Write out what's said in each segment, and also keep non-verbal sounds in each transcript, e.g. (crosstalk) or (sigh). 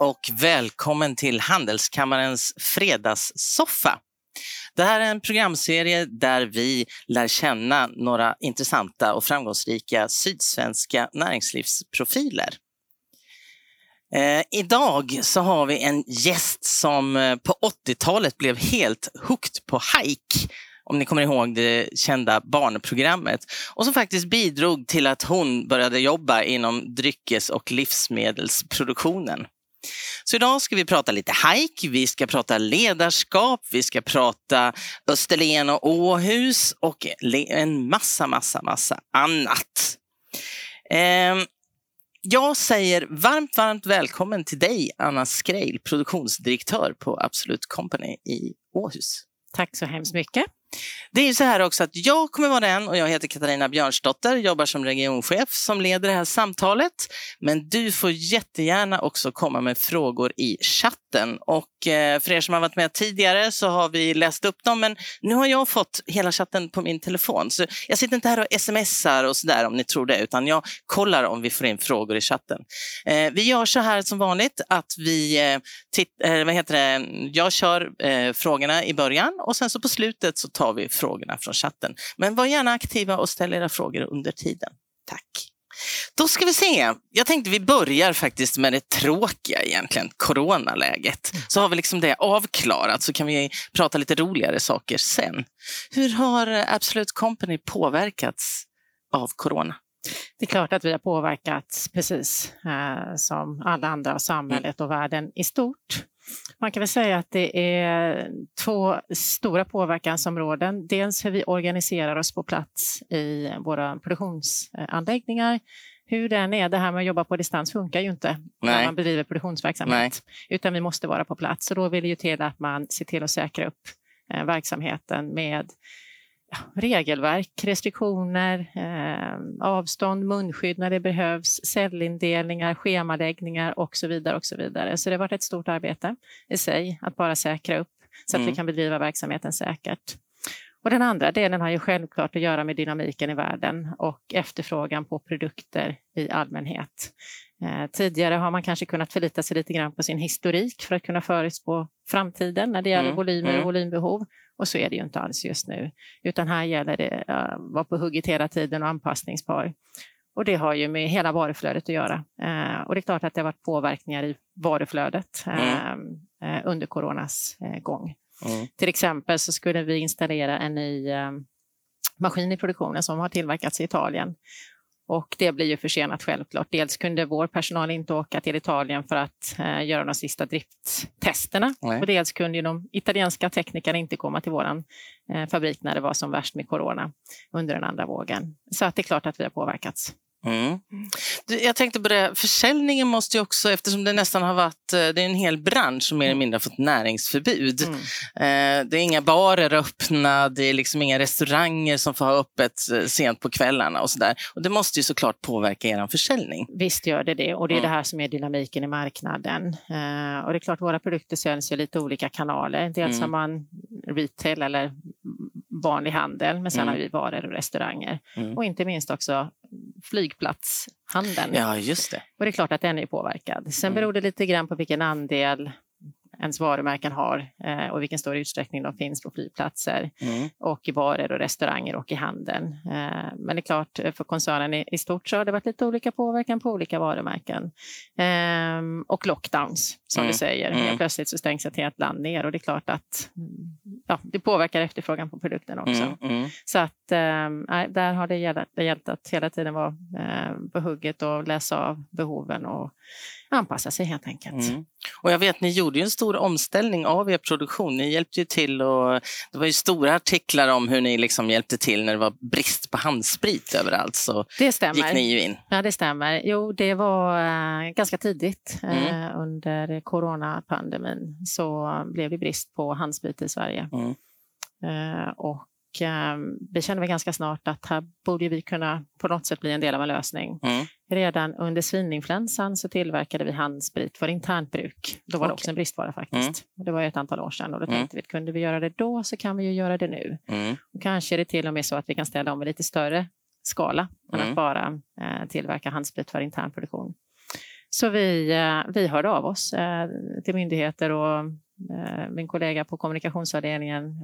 Och välkommen till Handelskammarens fredagssoffa. Det här är en programserie där vi lär känna några intressanta och framgångsrika sydsvenska näringslivsprofiler. Eh, idag så har vi en gäst som eh, på 80-talet blev helt hooked på hike om ni kommer ihåg det kända barnprogrammet och som faktiskt bidrog till att hon började jobba inom dryckes och livsmedelsproduktionen. Så idag ska vi prata lite hike, vi ska prata ledarskap, vi ska prata Österlen och Åhus och en massa, massa, massa annat. Ehm, jag säger varmt, varmt välkommen till dig, Anna Skreil, produktionsdirektör på Absolut Company i Åhus. Tack så hemskt mycket. Det är så här också att jag kommer vara den och jag heter Katarina Björnsdotter, jobbar som regionchef som leder det här samtalet. Men du får jättegärna också komma med frågor i chatten och eh, för er som har varit med tidigare så har vi läst upp dem men nu har jag fått hela chatten på min telefon så jag sitter inte här och smsar och sådär om ni tror det utan jag kollar om vi får in frågor i chatten. Eh, vi gör så här som vanligt att vi, eh, titt, eh, vad heter det, jag kör eh, frågorna i början och sen så på slutet så tar vi frågorna från chatten. Men var gärna aktiva och ställ era frågor under tiden. Tack. Då ska vi se. Jag tänkte vi börjar faktiskt med det tråkiga egentligen, coronaläget. Mm. Så har vi liksom det avklarat så kan vi prata lite roligare saker sen. Hur har Absolute Company påverkats av corona? Det är klart att vi har påverkats precis eh, som alla andra av samhället och världen i stort. Man kan väl säga att det är två stora påverkansområden. Dels hur vi organiserar oss på plats i våra produktionsanläggningar. Hur den är, det här med att jobba på distans funkar ju inte Nej. när man bedriver produktionsverksamhet. Nej. Utan vi måste vara på plats och då vill det ju till att man ser till att säkra upp eh, verksamheten med regelverk, restriktioner, eh, avstånd, munskydd när det behövs, cellindelningar, schemaläggningar och så vidare. och Så vidare. Så det har varit ett stort arbete i sig att bara säkra upp så att mm. vi kan bedriva verksamheten säkert. Och den andra delen har ju självklart att göra med dynamiken i världen och efterfrågan på produkter i allmänhet. Eh, tidigare har man kanske kunnat förlita sig lite grann på sin historik för att kunna förutspå framtiden när det gäller mm. volymer och mm. volymbehov. Och så är det ju inte alls just nu, utan här gäller det att vara på hugget hela tiden och anpassningsbar. Och det har ju med hela varuflödet att göra. Eh, och det är klart att det har varit påverkningar i varuflödet mm. Ehm, eh, under coronas eh, gång. Mm. Till exempel så skulle vi installera en ny ehm, maskin i produktionen som har tillverkats i Italien. Och det blir ju försenat självklart. Dels kunde vår personal inte åka till Italien för att eh, göra de sista drifttesterna. Och dels kunde de italienska teknikerna inte komma till vår eh, fabrik när det var som värst med corona under den andra vågen. Så att det är klart att vi har påverkats. Mm. Jag tänkte på det, försäljningen måste ju också, eftersom det nästan har varit, eh, det är en hel bransch som mer eller mm. mindre har fått näringsförbud. Mm. Eh, det är inga barer öppna, det är liksom inga restauranger som får ha öppet eh, sent på kvällarna och sådär. Och det måste ju såklart påverka er försäljning. Visst gör det det och det är mm. det här som är dynamiken i marknaden. Och det är klart, våra produkter säljs i lite olika kanaler. Dels mm. har man retail eller vanlig handel, men sen mm. har vi varor och restauranger. Mm. Och inte minst också flygplatshandeln. Ja, just det. Och det är klart att den är påverkad. Sen mm. beror det lite grann på vilken andel ens varumärken har eh, och vilken stor utsträckning de finns på flygplatser mm. och i varor och restauranger och i handeln. Eh, men det är klart, för koncernen i, i, stort så har det varit lite olika påverkan på olika varumärken. Eh, och lockdowns, som mm. du säger. Mm. Plötsligt så stängs ett helt land ner och det är klart att ja, det påverkar efterfrågan på produkten också. Mm. mm. Så att eh, där har det gällt, det gällt att hela tiden vara eh, på hugget och läsa av behoven och anpassa sig helt enkelt. Mm. Och jag vet, ni gjorde ju en stor omställning av er produktion. Ni hjälpte ju till och det var ju stora artiklar om hur ni liksom hjälpte till när det var brist på handsprit överallt. Så det stämmer. gick ni ju in. Ja, det stämmer. Jo, det var äh, ganska tidigt äh, mm. under coronapandemin så blev det brist på handsprit i Sverige. Mm. Äh, och vi kände väl ganska snart att här borde vi kunna på något sätt bli en del av en lösning. Mm. Redan under svininfluensan så tillverkade vi handsprit för internt bruk. Då var okay. det också en bristvara faktiskt. Mm. Det var ett antal år sedan och då mm. tänkte vi att kunde vi göra det då så kan vi ju göra det nu. Mm. Och kanske är det till och med så att vi kan ställa om i lite större skala än att mm. bara eh, tillverka handsprit för intern produktion. Så vi, eh, vi hörde av oss eh, till myndigheter och min kollega på kommunikationsavdelningen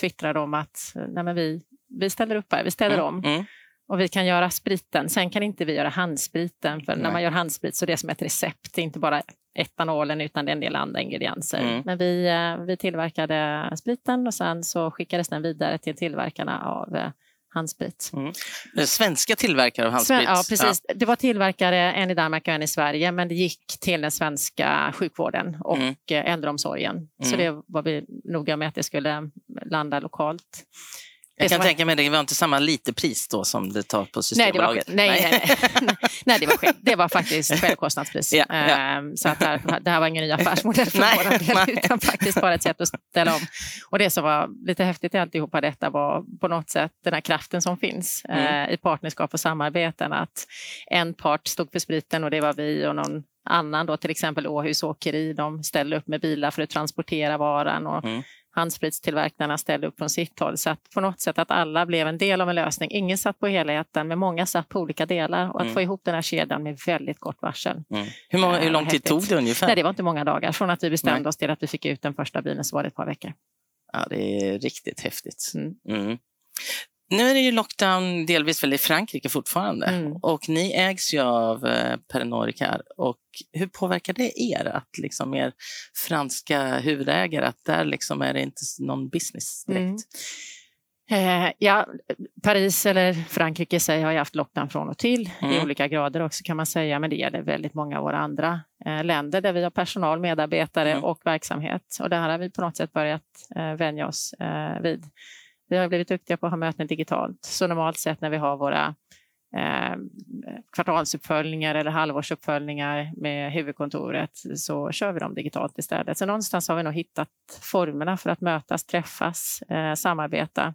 twittrade om att nej vi, vi ställer upp här, vi ställer mm, om. Mm. Och vi kan göra spriten, sen kan inte vi göra handspriten för nej. när man gör handsprit så är det som ett recept, det är inte bara etanolen utan det är en del andra ingredienser. Mm. Men vi, vi tillverkade spriten och sen så skickades den vidare till tillverkarna av handsprit. Mm. Svenska tillverkare av handsprit? ja, precis. Ja. Det var tillverkare, en i Danmark och en i Sverige, men det gick till den svenska sjukvården och mm. Eh, äldreomsorgen. Mm. Så det var vi noga med att det skulle landa lokalt. Jag kan tänka mig det var inte samma lite pris då som det tar på Systembolaget. Nej, det var, nej, nej, (laughs) nej. det, var, det var faktiskt (laughs) självkostnadspris. Ja, ja. Ehm, så att det, här, det här var ingen ny affärsmodell för vår del, utan faktiskt bara ett sätt att ställa om. Och det som var lite häftigt i alltihopa detta var på något sätt den här kraften som finns mm. Eh, i partnerskap och samarbeten. Att en part stod för spriten och det var vi och någon annan, då, till exempel Åhus Åkeri, de ställde upp med bilar för att transportera varan. Och mm handspritstillverkarna ställde upp från sitt håll. Så att på något sätt att alla blev en del av en lösning. Ingen satt på helheten, men många satt på olika delar. Och att mm. få ihop den här kedjan med väldigt kort varsel. Mm. Hur, många, hur lång tid tog det ungefär? Nej, det var inte många dagar. Från att vi bestämde Nej. oss till att vi fick ut den första bilen så var det ett par veckor. Ja, det är riktigt häftigt. Mm. Nu är det ju lockdown delvis väl i Frankrike fortfarande mm. och ni ägs ju av eh, Pernod Ricard. Och hur påverkar det er, att liksom er franska huvudägare, att där liksom är det inte någon business direkt? Mm. Eh, ja, Paris eller Frankrike sig har ju haft lockdown från och till mm. i olika grader också kan man säga, men det gäller väldigt många av våra andra eh, länder där vi har personal, medarbetare mm. och verksamhet. Och det här har vi på något sätt börjat eh, vänja oss eh, vid. Vi har blivit duktiga på att ha möten digitalt. Så normalt sett när vi har våra eh, kvartalsuppföljningar eller halvårsuppföljningar med huvudkontoret så kör vi dem digitalt istället. Så någonstans har vi nog hittat formerna för att mötas, träffas, eh, samarbeta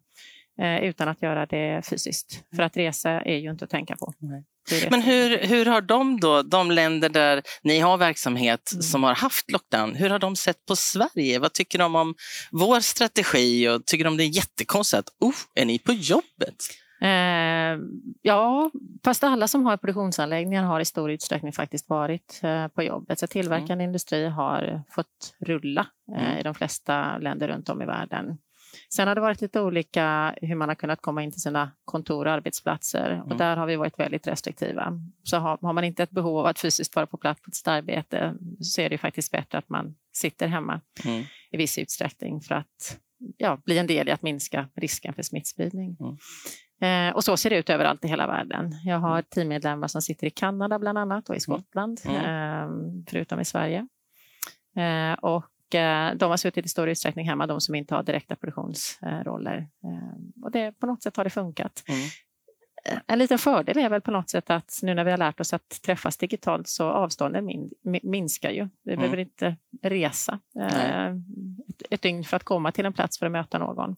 eh, utan att göra det fysiskt. För att resa är ju inte att tänka på. Nej. Men hur, hur har de då, de länder där ni har verksamhet mm. som har haft lockdown, hur har de sett på Sverige? Vad tycker de om vår strategi och tycker de det är jättekonstigt att oh, är ni på jobbet? Eh, ja, fast alla som har produktionsanläggningar har i stor utsträckning faktiskt varit eh, på jobbet. Så tillverkande mm. industri har fått rulla eh, mm. i de flesta länder runt om i världen. Sen har det varit lite olika hur man har kunnat komma in till sina kontor och arbetsplatser mm. och där har vi varit väldigt restriktiva. Så har, har, man inte ett behov av att fysiskt vara på plats på sitt arbete så är det faktiskt bättre att man sitter hemma mm. i viss utsträckning för att ja, bli en del i att minska risken för smittspridning. Mm. Eh, och så ser det ut överallt i hela världen. Jag har mm. teammedlemmar som sitter i Kanada bland annat och i mm. Skottland, eh, förutom i Sverige. Eh, och de har suttit i stor utsträckning hemma, de som inte har direkta produktionsroller. Eh, och det, på något sätt har det funkat. Mm. Eh, en liten fördel är väl på något sätt att nu när vi har lärt oss att träffas digitalt så avstånden min, minskar ju. Vi mm. behöver inte resa ett, ett dygn för att komma till en plats för att möta någon.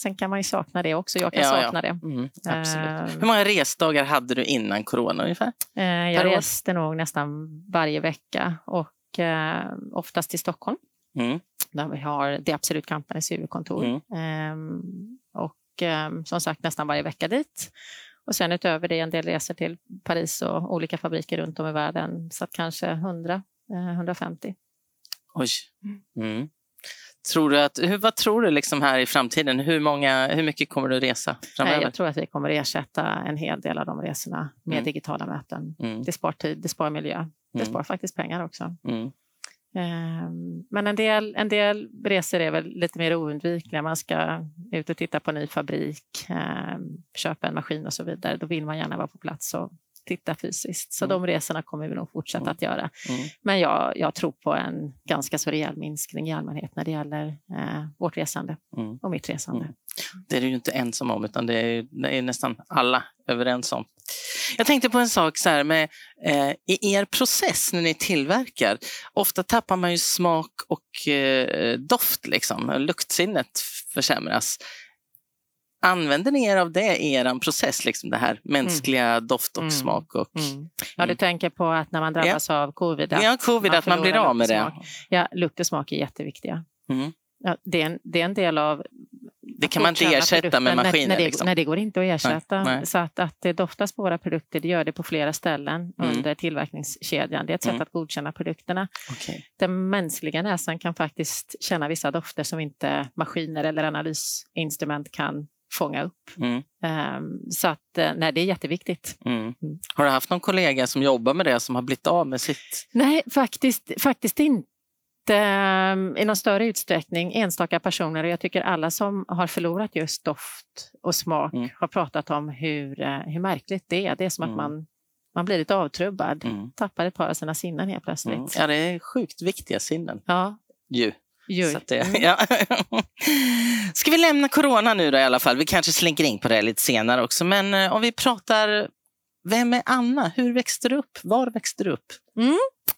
Sen kan man ju sakna det också. Jag kan ja, sakna ja. det. Mm, absolut. Hur många resdagar hade du innan corona ungefär? Jag reste nog nästan varje vecka och eh, oftast till Stockholm. Mm. Där vi har det Absolut Companies huvudkontor. Mm. Eh, och eh, som sagt nästan varje vecka dit. Och sen utöver det en del resor till Paris och olika fabriker runt om i världen. Så kanske 100, 150. Eh, Oj. Mm. Tror du att, hur, vad tror du liksom här i framtiden? Hur, många, hur mycket kommer du resa framöver? Jag tror att vi kommer ersätta en hel del av de resorna med mm. digitala möten. Mm. Det spar tid, det spar miljö. Det mm. spar faktiskt pengar också. Mm. Ehm, men en del, en del resor är väl lite mer oundvikliga. Man ska ut och titta på ny fabrik, ehm, köpa en maskin och så vidare. Då vill man gärna vara på plats och titta fysiskt. Så mm. de resorna kommer vi nog fortsätta mm. att göra. Mm. Men jag, jag, tror på en ganska så rejäl minskning i allmänhet när det gäller eh, vårt resande mm. och mitt resande. Mm. Det är du ju inte ensam om, utan det är, det är nästan alla överens om. Jag tänkte på en sak så här med eh, i er process när ni tillverkar. Ofta tappar man ju smak och eh, doft, liksom. luktsinnet försämras. Använder ni er av det i er process, liksom det här mänskliga mm. doft och mm. smak? Och, mm. Ja, du tänker på att när man drabbas ja. av covid? Att ja, covid, man att man blir av med det. Ja, lukt och smak är jätteviktiga. Mm. Ja, det, är en, det är en del av det kan man inte ersätta med maskiner? När, det, liksom. när det går inte att ersätta. Nej, nej. Så att, att det doftas på våra produkter, det gör det på flera ställen Mm. under tillverkningskedjan. Det är ett sätt Mm. att godkänna produkterna. Okej. Den mänskliga näsan kan faktiskt känna vissa dofter som inte maskiner eller analysinstrument kan fånga upp. Mm. Ehm, så att, eh, nej, det är jätteviktigt. Mm. Har du haft någon kollega som jobbar med det som har blivit av med sitt? Nej, faktiskt, faktiskt inte ehm, i någon större utsträckning. Enstaka personer och jag tycker alla som har förlorat just doft och smak Mm. har pratat om hur, eh, hur märkligt det är. Det är som Mm. att man, man blir lite avtrubbad, Mm. tappar ett par av sina sinnen helt plötsligt. Mm. Ja, det är sjukt viktiga sinnen. Ja, Ju. Så det, Mm. (laughs) ja. Ska vi lämna corona nu då i alla fall? Vi kanske slinker in på det lite senare också. Men eh, om vi pratar, vem är Anna? Hur växte du upp? Var växte du upp?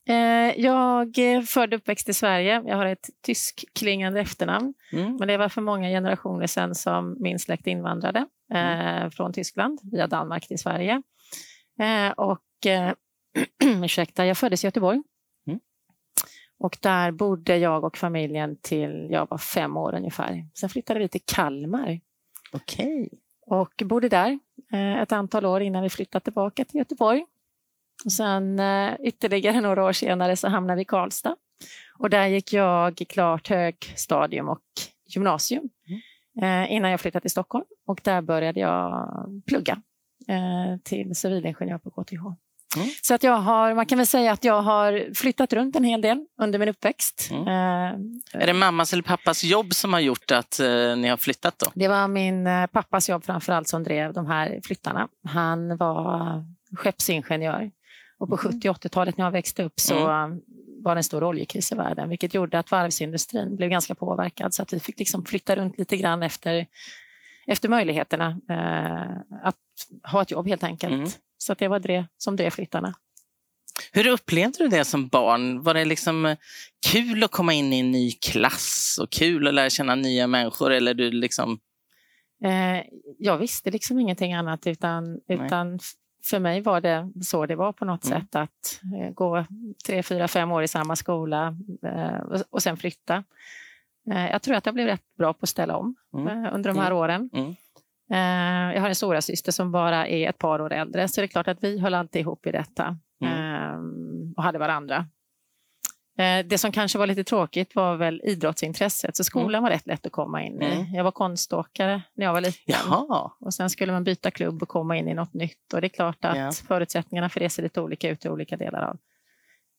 Eh, jag född uppväxt i Sverige. Jag har ett tyskklingande efternamn. Mm. Men det var för många generationer sedan som min släkt invandrade eh, Mm. från Tyskland via Danmark till Sverige. Eh, och eh, (clears throat) ursäkta, jag föddes i Göteborg. Mm. Och där bodde jag och familjen till jag var fem år ungefär. Sen flyttade vi till Kalmar Okej. och bodde där eh, ett antal år innan vi flyttade tillbaka till Göteborg. Och sen eh, ytterligare (laughs) några år senare så hamnade vi i Karlstad. Och där gick jag klart högstadium och gymnasium eh, innan jag flyttade till Stockholm. Och där började jag plugga till civilingenjör på KTH. Mm. Så att jag har, man kan väl säga att jag har flyttat runt en hel del under min uppväxt. Mm. Eh, Är det mammas eller pappas jobb som har gjort att eh, ni har flyttat då? Det var min eh, pappas jobb framförallt som drev de här flyttarna. Han var skeppsingenjör och på Mm. 70 och 80-talet när jag växte upp så var det en stor oljekris i världen vilket gjorde att varvsindustrin blev ganska påverkad så att vi fick liksom flytta runt lite grann efter, efter möjligheterna eh, att ha ett jobb helt enkelt. Mm. Så att det var det som drev flyttarna. Hur upplevde du det som barn? Var det liksom eh, kul att komma in i en ny klass och kul att lära känna nya människor? Eller du liksom... Eh, jag visste liksom ingenting annat utan, Nej. utan för mig var det så det var på något Mm. sätt att eh, gå tre, fyra, fem år i samma skola eh, och, och sen flytta. Eh, jag tror att jag blev rätt bra på att ställa om Mm. eh, under de här åren. Mm. Eh, jag har en stora syster som bara är ett par år äldre så det är klart att vi höll alltid ihop i detta Mm. eh, och hade varandra. Eh, Det som kanske var lite tråkigt var väl idrottsintresset, så skolan var rätt lätt att komma in i. Mm. Jag var konståkare när jag var liten. Jaha. Och sen skulle man byta klubb och komma in i något nytt. Och det är klart att Ja. förutsättningarna för det ser lite olika ut i olika delar av,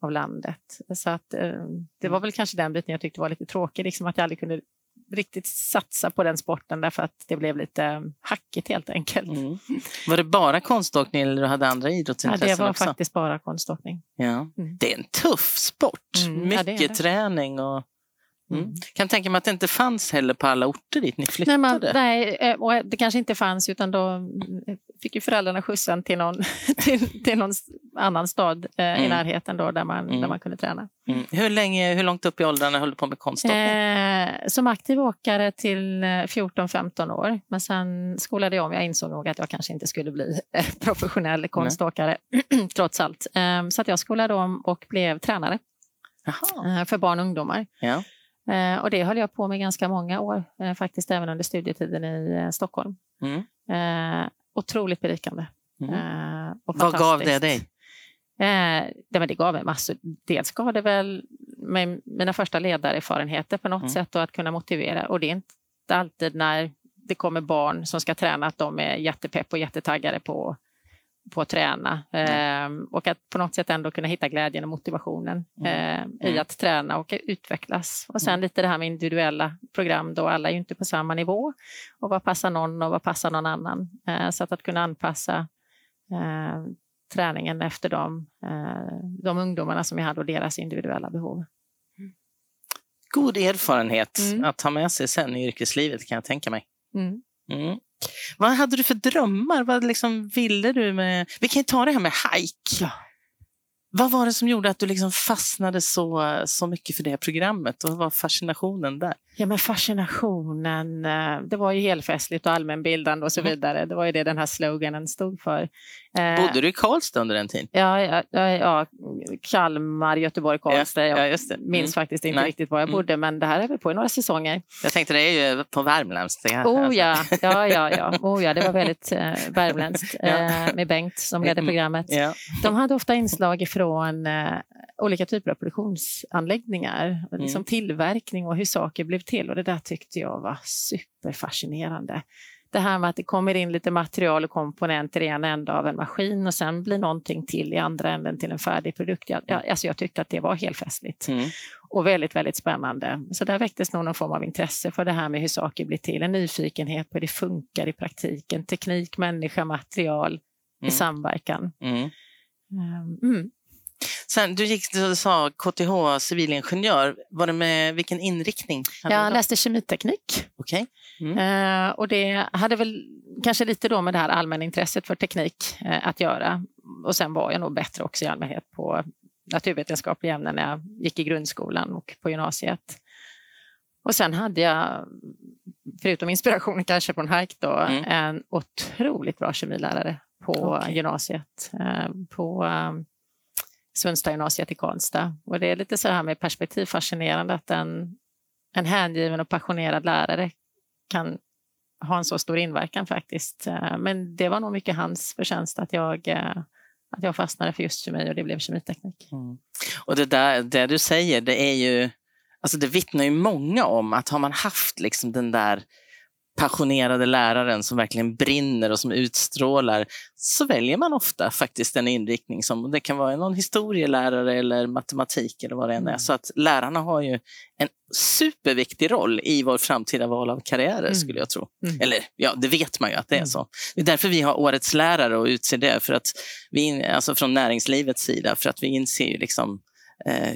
av landet. Så att, eh, det var väl kanske den biten jag tyckte var lite tråkig, liksom att jag aldrig kunde riktigt satsa på den sporten därför att det blev lite hackigt helt enkelt. Mm. Var det bara konståkning eller du hade andra Ja, idrottsintressen det var också? faktiskt bara konståkning. Ja. Mm. Det är en tuff sport. Mm, ja, det Mycket det. träning och... Mm. Mm. Kan tänka mig att det inte fanns heller på alla orter dit ni flyttade. Nej, man, nej, eh, och det kanske inte fanns utan då mm, fick ju föräldrarna skjutsen till någon, (laughs) till, till någon annan stad eh, i Mm. närheten då, där, man, Mm. där man kunde träna. Mm. Hur, länge, hur långt upp i åldrarna höll du på med konståkning? Eh, som aktiv åkare till eh, 14-15 år. Men sen skolade jag om. Jag insåg nog att jag kanske inte skulle bli (laughs) eh, professionell konståkare (clears throat) trots allt. Eh, så jag skolade om och blev tränare Jaha. eh, för barn och ungdomar. Ja. Eh, och det höll jag på med ganska många år, eh, faktiskt även under studietiden i eh, Stockholm. Mm. Otroligt berikande. Mm. Vad gav det dig? Eh, det, men det gav mig massor. Dels gav det väl mig mina första ledarerfarenheter på något Mm. sätt och att kunna motivera. Och det är inte alltid när det kommer barn som ska träna att de är jättepepp och jättetaggade på, på att träna. Eh, och att på något sätt ändå kunna hitta glädjen och motivationen eh, i Mm. att träna och utvecklas. Och sen lite det här med individuella program då alla är ju inte på samma nivå. Och vad passar någon och vad passar någon annan? Eh, så att, att kunna anpassa eh, träningen efter de, de ungdomarna som jag hade och deras individuella behov. God erfarenhet Mm. att ta med sig sen i yrkeslivet kan jag tänka mig. Mm. Vad hade du för drömmar? Vad liksom ville du med... Vi kan ju ta det här med hike. Ja. Vad var det som gjorde att du liksom fastnade så, så mycket för det programmet? Vad var fascinationen där? Ja, men fascinationen, eh, det var ju helfestligt och allmänbildande och så Mm. vidare. Det var ju det den här sloganen stod för. Eh, Bodde du i Karlstad under den tiden? Ja, ja, ja, Kalmar, Göteborg, Karlstad. Jag Ja, just det. Mm. minns faktiskt inte Nej. riktigt var jag Mm. bodde, men det här är väl på i några säsonger. Jag tänkte det är ju på värmländska. Oh ja, ja, ja, ja. (laughs) Oh, ja det var väldigt eh, värmländskt eh, med Bengt som ledde Mm. programmet. De hade ofta inslag från eh, olika typer av produktionsanläggningar, och liksom Mm. tillverkning och hur saker blev till. Och det där tyckte jag var superfascinerande. Det här med att det kommer in lite material och komponenter i en ända av en maskin och sen blir någonting till i andra änden till en färdig produkt. Jag, jag, alltså jag tyckte att det var helt festligt Mm. och väldigt, väldigt spännande. Så där väcktes nog någon form av intresse för det här med hur saker blir till. En nyfikenhet på hur det funkar i praktiken. Teknik, människa, material i Mm. samverkan. Mm. Sen, du gick du sa KTH civilingenjör. Var det med vilken inriktning? Jag läste kemiteknik Okej. Mm. eh, och det hade väl kanske lite då med det här allmänintresset för teknik eh, att göra. Och sen var jag nog bättre också i allmänhet på naturvetenskapliga ämnen när jag gick i grundskolan och på gymnasiet. Och sen hade jag, förutom inspirationen (laughs) kanske från Hark då, Mm. en otroligt bra kemilärare på Okej. gymnasiet. Eh, på eh, Sundsta gymnasiet i Karlstad. Och det är lite så här med perspektiv fascinerande att en, en hängiven och passionerad lärare kan ha en så stor inverkan faktiskt. Eh, men det var nog mycket hans förtjänst att jag, eh, att jag fastnade för just kemi och det blev kemiteknik. Mm. Och det, där, det du säger, det är ju... Alltså det vittnar ju många om att har man haft liksom den där passionerade läraren som verkligen brinner och som utstrålar så väljer man ofta faktiskt en inriktning som det kan vara någon historielärare eller matematik eller vad det än är. Mm. Så att lärarna har ju en superviktig roll i vår framtida val av karriärer Mm. skulle jag tro. Mm. Eller ja, det vet man ju att det är Mm. så. Det är därför vi har årets lärare och utser det, för att vi, alltså från näringslivets sida, för att vi inser ju liksom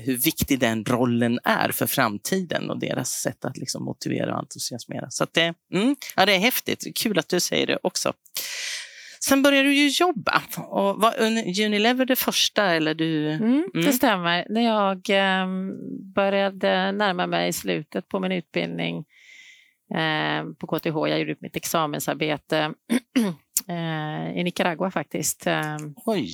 hur viktig den rollen är för framtiden och deras sätt att liksom motivera och entusiasmera. Så att det, mm, ja, det är häftigt. Kul att du säger det också. Sen började du ju jobba. Och var Un- Unilever det första? Eller du... Mm, Mm. Det stämmer. När jag eh, började närma mig slutet på min utbildning eh, på KTH, jag gjorde mitt examensarbete (clears throat) eh, i Nicaragua faktiskt. Eh, Oj!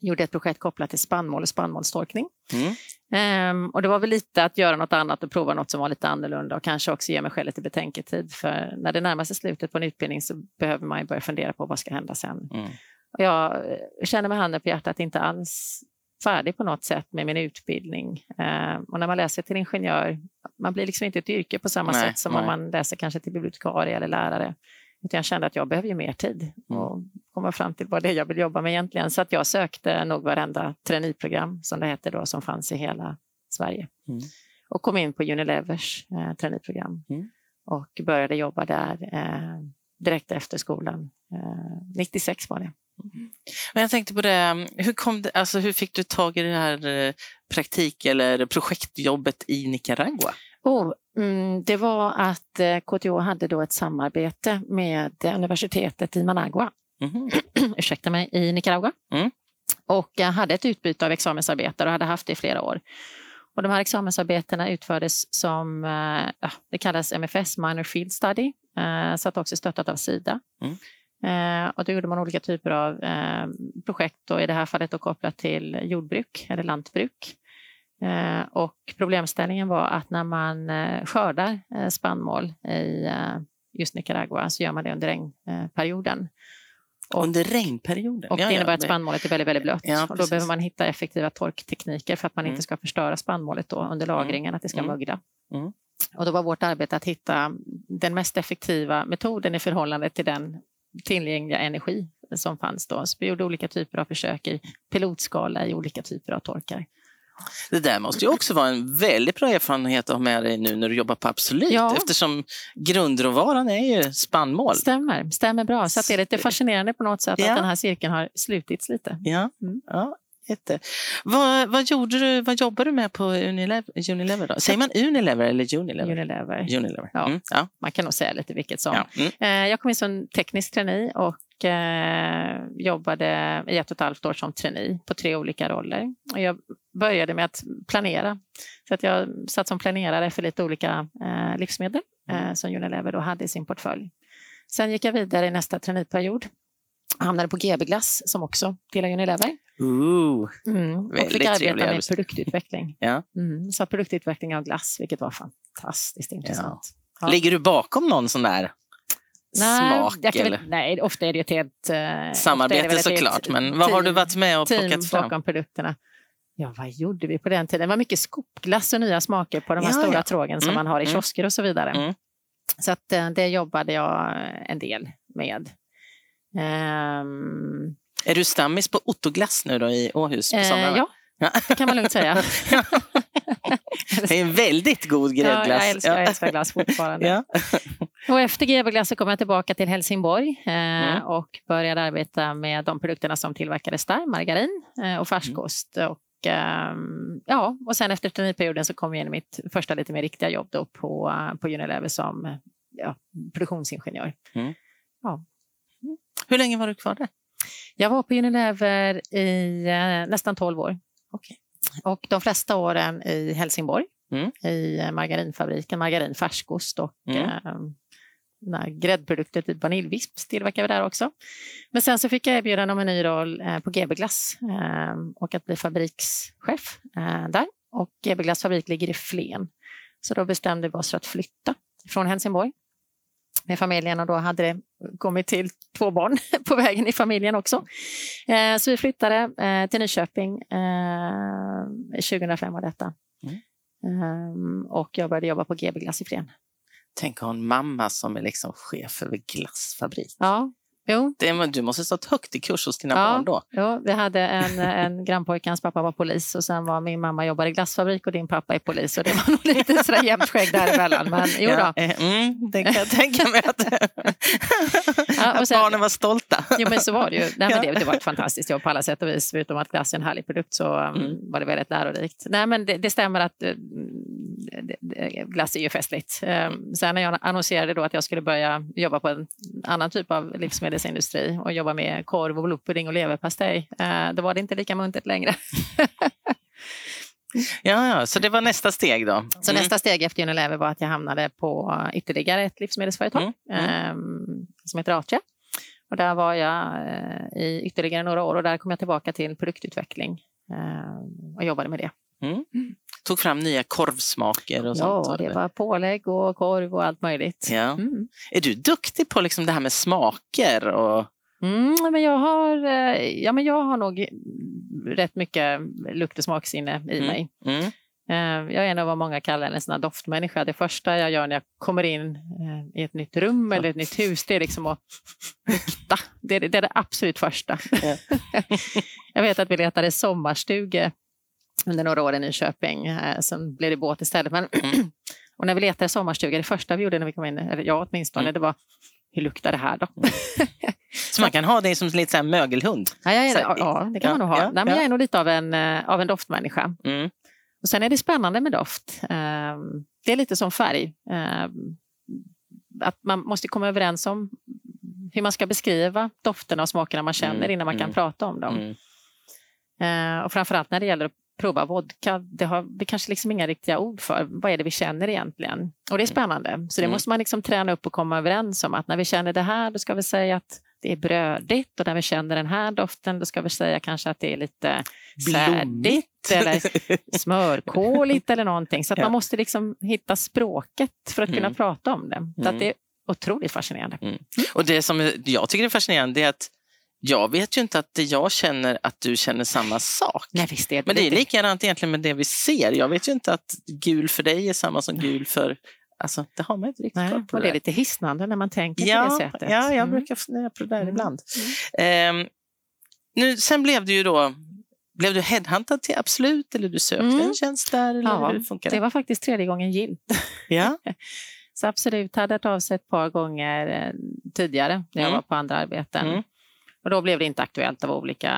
Gjorde ett projekt kopplat till spannmål och spannmålstorkning. Mm. Ehm, och det var väl lite att göra något annat och prova något som var lite annorlunda och kanske också ge mig själv lite betänketid. För när det närmar sig slutet på en utbildning så behöver man ju börja fundera på vad ska hända sen. Mm. Och jag eh, känner med handen på hjärtat inte alls färdig på något sätt med min utbildning. Ehm, och när man läser till ingenjör, man blir liksom inte ett yrke på samma Nej, sätt som nej. om man läser kanske till bibliotekarie eller lärare. Utan jag kände att jag behöver mer tid Mm. och komma fram till vad det är jag vill jobba med egentligen. Så att jag sökte nog varenda traineeprogram som det heter då, som fanns i hela Sverige. Mm. Och kom in på Unilevers eh, traineeprogram Mm. och började jobba där eh, direkt efter skolan. Eh, 96 var det. Men jag tänkte på det, hur, kom det, alltså hur fick du tag i det här eh, praktik eller projektjobbet i Nicaragua? Oh, mm, det var att eh, KTH hade då ett samarbete med eh, universitetet i Managua, Mhm. (clears throat) ursäkta mig, i Nicaragua. Mm. Och jag hade ett utbyte av examensarbetare och hade haft det i flera år. Och de här examensarbetena utfördes som, eh, det kallas MFS, Minor Field Study, eh, så att också stöttat av Sida. Mm. Eh, och då gjorde man olika typer av eh, projekt och i det här fallet då kopplat till jordbruk eller lantbruk. Eh, och problemställningen var att när man eh, skördar eh, spannmål i just Nicaragua så gör man det under regnperioden. Och- Under regnperioden? Och det innebär att spannmålet är väldigt, väldigt blött. Ja, och då behöver man hitta effektiva torktekniker för att man Mm. inte ska förstöra spannmålet då under lagringen, att det ska Mm. mögla. Mm. Och då var vårt arbete att hitta den mest effektiva metoden i förhållande till den tillgängliga energi som fanns då. Så vi gjorde olika typer av försök i pilotskala i olika typer av torkar. Det där måste ju också vara en väldigt bra erfarenhet att ha med dig nu när du jobbar på Absolut Ja. eftersom grundråvaran är ju spannmål. Stämmer, stämmer bra. Så att det är lite fascinerande på något sätt Ja. att den här cirkeln har slutits lite. Ja, Mm. ja jätte. Vad, vad, gjorde du, vad jobbar du med på Unilever? Unilever då? Säger man Unilever eller Unilever? Unilever. Unilever. Ja. Mm, ja. Man kan nog säga lite vilket som. ja. Mm. Eh, Jag kom in som teknisk trainee och och eh, jobbade i ett och ett halvt år som trainee på tre olika roller. Och jag började med att planera. Så att jag satt som planerare för lite olika eh, livsmedel eh, som Unilever då hade i sin portfölj. Sen gick jag vidare i nästa traineeperiod. Hamnade på GB Glass som också tillhör Unilever. Ooh, Mm. Och fick arbeta med produktutveckling. (laughs) ja. Mm. Så produktutveckling av glass, vilket var fantastiskt intressant. Ja. Ligger du bakom någon sån där smak? jag kan eller? väl, nej, ofta är det ett helt... eh, Samarbete såklart, men vad har du varit med och plockat fram? bakom produkterna. Ja, vad gjorde vi på den tiden? Det var mycket skopglass och nya smaker på de här Ja, stora ja. trågen som Mm, man har i mm. kiosker och så vidare. Mm. Så att, eh, det jobbade jag en del med. Ehm, Är du stammis på Ottoglass nu då i Åhus på eh, somrarna? ja, Ja. det kan man lugnt säga. (laughs) Det är en väldigt god ja, gräddglass. jag, älskar, jag älskar glass fortfarande. Ja. Och efter GB-glass så kom jag tillbaka till Helsingborg eh, Mm. och började arbeta med de produkterna som tillverkades där, margarin eh, och färskost. Och, ehm, ja, och sen efter traineeperioden så kom jag in i mitt första lite mer riktiga jobb då på, på Unilever som eh, ja, produktionsingenjör. Hur länge var du kvar där? Jag var på Unilever i eh, nästan 12 år. Okej. Och de flesta åren i Helsingborg, Mm. i eh, margarinfabriken, margarin, färskost och Mm. Gräddprodukter typ vaniljvisp tillverkar vi där också. Men sen så fick jag erbjudande om en ny roll eh, på GB Glass eh, och att bli fabrikschef eh, där. Och GB Glass fabrik ligger i Flen. Så då bestämde vi oss för att flytta från Helsingborg med familjen och då hade det kommit till två barn (laughs) på vägen i familjen också. Eh, så vi flyttade till Nyköping. Eh, 2005 var detta. Mm. Eh, och jag började jobba på GB Glass i Flen. Tänk att ha en mamma som är liksom chef över glassfabrik. Ja, jo, Det du måste ha stått högt i kurs hos dina Ja. barn då. jo, vi hade en, en grannpojke, hans pappa var polis och sen var min mamma jobbade i glassfabrik och din pappa är polis. Och det var nog lite sådär jämnt skägg däremellan. Men jo då. Ja, eh, mm, det kan jag tänka mig att, (laughs) Ja, och att sen- barnen var stolta. Jo men så var det ju. Nej, men det, det var ett fantastiskt jobb på alla sätt och vis. Förutom att glass är en härlig produkt så um, Mm. var det väldigt lärorikt. Nej men det, det stämmer att eh, det, glass är ju festligt. Um, sen när jag annonserade då att jag skulle börja jobba på en annan typ av livsmedelsindustri och jobba med korv och blodpudding och leverpastej, uh, då var det inte lika muntert längre. (laughs) Ja, ja, så det var nästa steg då. Så Mm. nästa steg efter Unilever var att jag hamnade på ytterligare ett livsmedelsföretag Mm, mm. ehm, som heter Atria. Och där var jag eh, i ytterligare några år och där kom jag tillbaka till produktutveckling ehm, och jobbade med det. Tog fram nya korvsmaker och sånt. Ja, det var pålägg och korv och allt möjligt. Ja. Mm. Är du duktig på liksom det här med smaker? Och... Mm, men jag, har, eh, ja, men jag har nog rätt mycket lukt och smaksinne i Mm. mig. Mm. Eh, Jag är nog vad många kallar en sån här doftmänniska. Det första jag gör när jag kommer in eh, i ett nytt rum eller ett nytt hus, det är liksom att lukta. Det är det, är det absolut första. Ja. (laughs) jag vet att vi letade sommarstuga under några år i Nyköping. Sen blev det båt istället. Men (clears throat) och när vi letade sommarstuga, det första vi gjorde när vi kom in, eller jag åtminstone, Mm. det var hur luktar det här då? (laughs) Så man kan ha dig som lite så mögelhund? Ja, jag är, Så- ja, det kan ja, man nog ha. ja, Nej, men ja. Jag är nog lite av en, eh, av en doftmänniska. Mm. Och sen är det spännande med doft. Ehm, Det är lite som färg. Ehm, Att man måste komma överens om hur man ska beskriva dofterna och smakerna man känner Mm, innan man kan mm. prata om dem. Mm. Eh, Och framförallt när det gäller att prova vodka, det har vi kanske liksom inga riktiga ord för. Vad är det vi känner egentligen? Och det är spännande. Så det Mm. måste man liksom träna upp och komma överens om att när vi känner det här, då ska vi säga att det är brödigt och när vi känner den här doften, då ska vi säga kanske att det är lite färdigt eller (laughs) smörkoligt eller någonting. Så att Ja. man måste liksom hitta språket för att kunna Mm. prata om det. Så Mm. att det är otroligt fascinerande. Och det som jag tycker är fascinerande är att jag vet ju inte att det jag känner att du känner samma sak. Nej, visst är Men det är likadant egentligen med det vi ser. Jag vet ju inte att gul för dig är samma som gul för... Alltså, det har man inte riktigt Nej, koll på. och det är lite hisnande när man tänker på det ja, sättet. ja, jag Mm. brukar fundera på det där Mm. ibland. Ehm, nu, sen blev du ju då... Blev du headhuntad till Absolut eller du sökte Mm. en tjänst där? Eller Ja, hur det? Det var faktiskt tredje gången gillt. Ja. (laughs) Så absolut, hade hört av sig ett par gånger eh, tidigare när jag Mm. var på andra arbeten. Mm. Och då blev det inte aktuellt av olika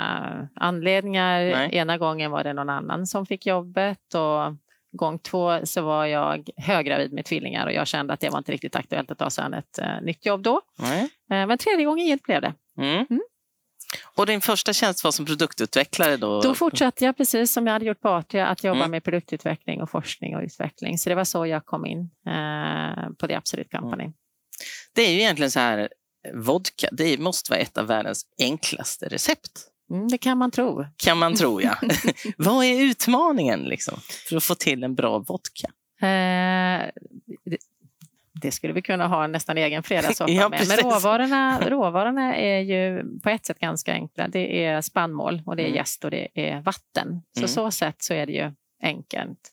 anledningar. Nej. Ena gången var det någon annan som fick jobbet och gång två så var jag höggravid med tvillingar och jag kände att det var inte riktigt aktuellt att ta sig an ett eh, nytt jobb då. Nej. Eh, men tredje gången gillt blev det. Mm. Mm. Och din första tjänst var som produktutvecklare då? Då fortsatte jag precis som jag hade gjort på Atria att jobba Mm. med produktutveckling och forskning och utveckling. Så det var så jag kom in eh, på The Absolute Company. Det är ju egentligen så här, vodka, det måste vara ett av världens enklaste recept. Mm, det kan man tro. Kan man tro, ja. (laughs) Vad är utmaningen liksom, för att få till en bra vodka? Eh, det, det skulle vi kunna ha nästan egen fredagssoppa (laughs) Ja, med. Men råvarorna, (laughs) råvarorna är ju på ett sätt ganska enkla. Det är spannmål och det är Mm. jäst och det är vatten. Så Mm. så sätt så är det ju enkelt.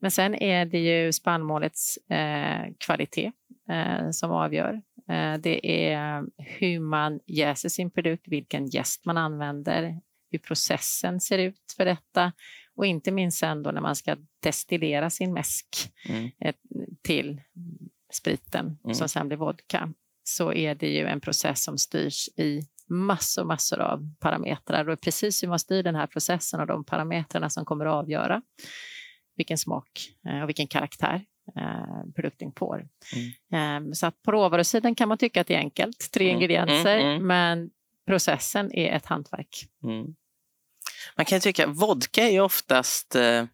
Men sen är det ju spannmålets eh, kvalitet eh, som avgör. Eh, det är hur man jäser sin produkt, vilken jäst man använder, hur processen ser ut för detta och inte minst sen då när man ska destillera sin mäsk Mm. eh, till spriten Mm. som sen blir vodka så är det ju en process som styrs i massor, massor av parametrar och precis hur man styr den här processen och de parametrarna som kommer att avgöra vilken smak eh, och vilken karaktär eh, produkten får. Eh, Så att på råvarusidan kan man tycka att det är enkelt, tre Mm, ingredienser, mm, mm. men processen är ett hantverk. Mm. Man kan ju tycka vodka är oftast eh,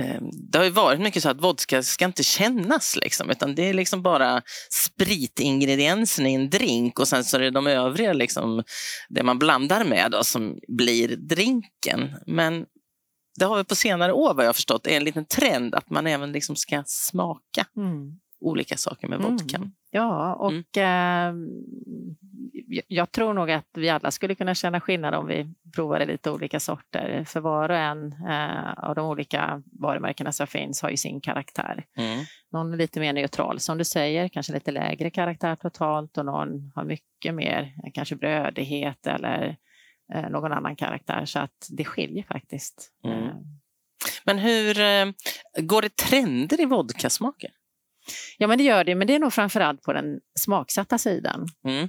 eh, det har ju varit mycket så att vodka ska inte kännas, liksom, utan det är liksom bara spritingrediensen i en drink och sen så är det de övriga, liksom, det man blandar med, då, som blir drinken. Men det har vi på senare år, vad jag har förstått, är en liten trend att man även liksom ska smaka olika saker med vodkan. Mm. Ja, och Mm. eh, jag- tror nog att vi alla skulle kunna känna skillnad om vi provade lite olika sorter. För var och en eh, av de olika varumärkena som finns har ju sin karaktär. Mm. Någon är lite mer neutral som du säger, kanske lite lägre karaktär totalt och någon har mycket mer, kanske brödighet eller någon annan karaktär. Så att det skiljer faktiskt. Mm. Eh, Men hur eh, går det trender i vodkasmaker? Ja, men det gör det, men det är nog framförallt på den smaksatta sidan. Mm.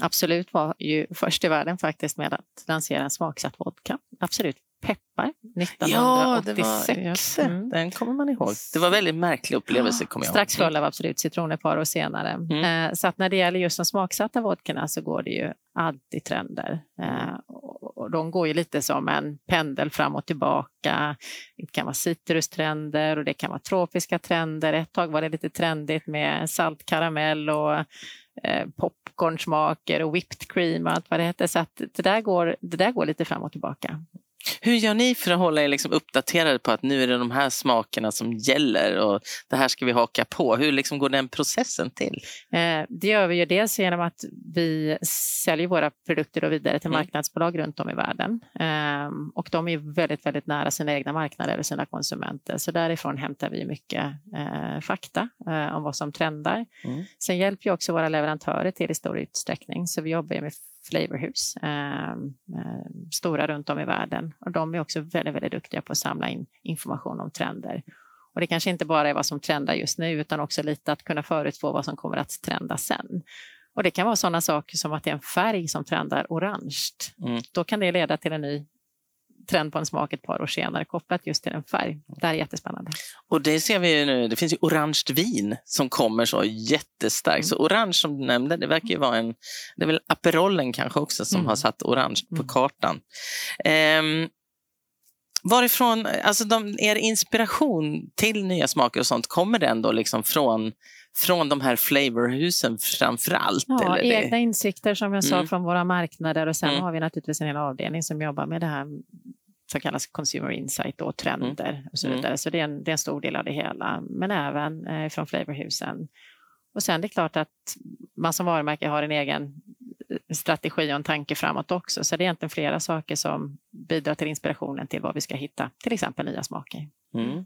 Absolut var ju först i världen faktiskt med att lansera en smaksatt vodka. Absolut peppar 1986. Mm. Den kommer man ihåg. Det var en väldigt märklig upplevelse. Kommer jag Strax full av Absolut citron ett par år senare. Mm. Eh, Så att när det gäller just de smaksatta vodkorna så går det ju alltid trender. Eh, och- Och de går ju lite som en pendel fram och tillbaka. Det kan vara citrustrender och det kan vara tropiska trender. Ett tag var det lite trendigt med salt karamell och eh, popcornsmaker och whipped cream och allt vad det heter. Så att det där går, det där går lite fram och tillbaka. Hur gör ni för att hålla er liksom uppdaterade på att nu är det de här smakerna som gäller och det här ska vi haka på? Hur liksom går den processen till? Eh, Det gör vi ju dels genom att vi säljer våra produkter då vidare till Mm. marknadsbolag runt om i världen. Ehm, Och de är väldigt, väldigt nära sina egna marknader och sina konsumenter. Så därifrån hämtar vi mycket eh, fakta eh, om vad som trendar. Mm. Sen hjälper ju också våra leverantörer till i stor utsträckning. Så vi jobbar med flavorhus, eh, stora runt om i världen. Och de är också väldigt, väldigt duktiga på att samla in information om trender. Och det kanske inte bara är vad som trendar just nu utan också lite att kunna förutspå vad som kommer att trenda sen. Och det kan vara sådana saker som att det är en färg som trendar orange. Mm. Då kan det leda till en ny trend på en smak ett par år senare kopplat just till en färg. Det här är jättespännande. Och det ser vi ju nu, det finns ju orange vin som kommer så jättestarkt. Mm. Så orange som du nämnde, det verkar ju vara en, det är väl Aperolen kanske också som Mm. har satt orange på Mm. kartan. Ehm, varifrån, alltså de, er inspiration till nya smaker och sånt, kommer den då liksom från, från de här flavorhusen framför allt? Ja, egna insikter som jag sa Mm. från våra marknader och sen Mm. har vi naturligtvis en hel avdelning som jobbar med det här som kallas consumer insight och trender och så Mm. vidare. Så det är, en, det är en stor del av det hela, men även eh, från flavorhusen. Och sen det är klart att man som varumärke har en egen eh, strategi och en tanke framåt också. Så det är egentligen flera saker som bidrar till inspirationen till vad vi ska hitta, till exempel nya smaker. Mm.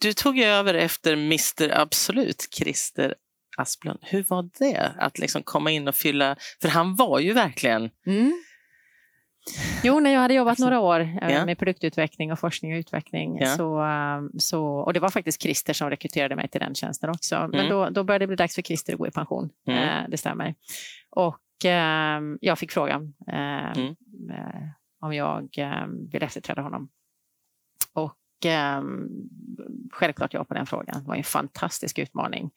Du tog över efter Mr Absolut, Christer Asplund. Hur var det att liksom komma in och fylla, för han var ju verkligen Jo, när jag hade jobbat några år eh, Ja. med produktutveckling och forskning och utveckling Ja. så, eh, så, och det var faktiskt Christer som rekryterade mig till den tjänsten också. Men Mm. då, då började det bli dags för Christer att gå i pension, Mm. eh, det stämmer. Och eh, jag fick frågan eh, Mm. om jag eh, ville efterträda honom. Och självklart ja på den frågan. Det var en fantastisk utmaning.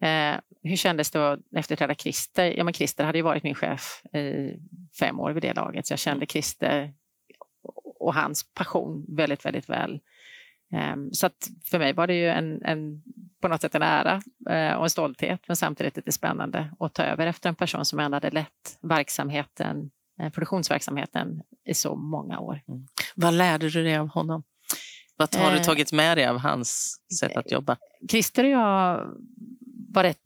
Mm. Eh, hur kändes det att efterträda Christer? Ja, men Christer hade ju varit min chef i fem år vid det laget, så jag kände Christer och hans passion väldigt, väldigt väl. Um, så att för mig var det ju en, en på något sätt en ära uh, och en stolthet, men samtidigt lite spännande att ta över efter en person som ändå hade lett verksamheten, uh, produktionsverksamheten i så många år. Mm. Vad lärde du dig av honom? Vad har du eh, tagit med dig av hans sätt att jobba? Christer och jag var rätt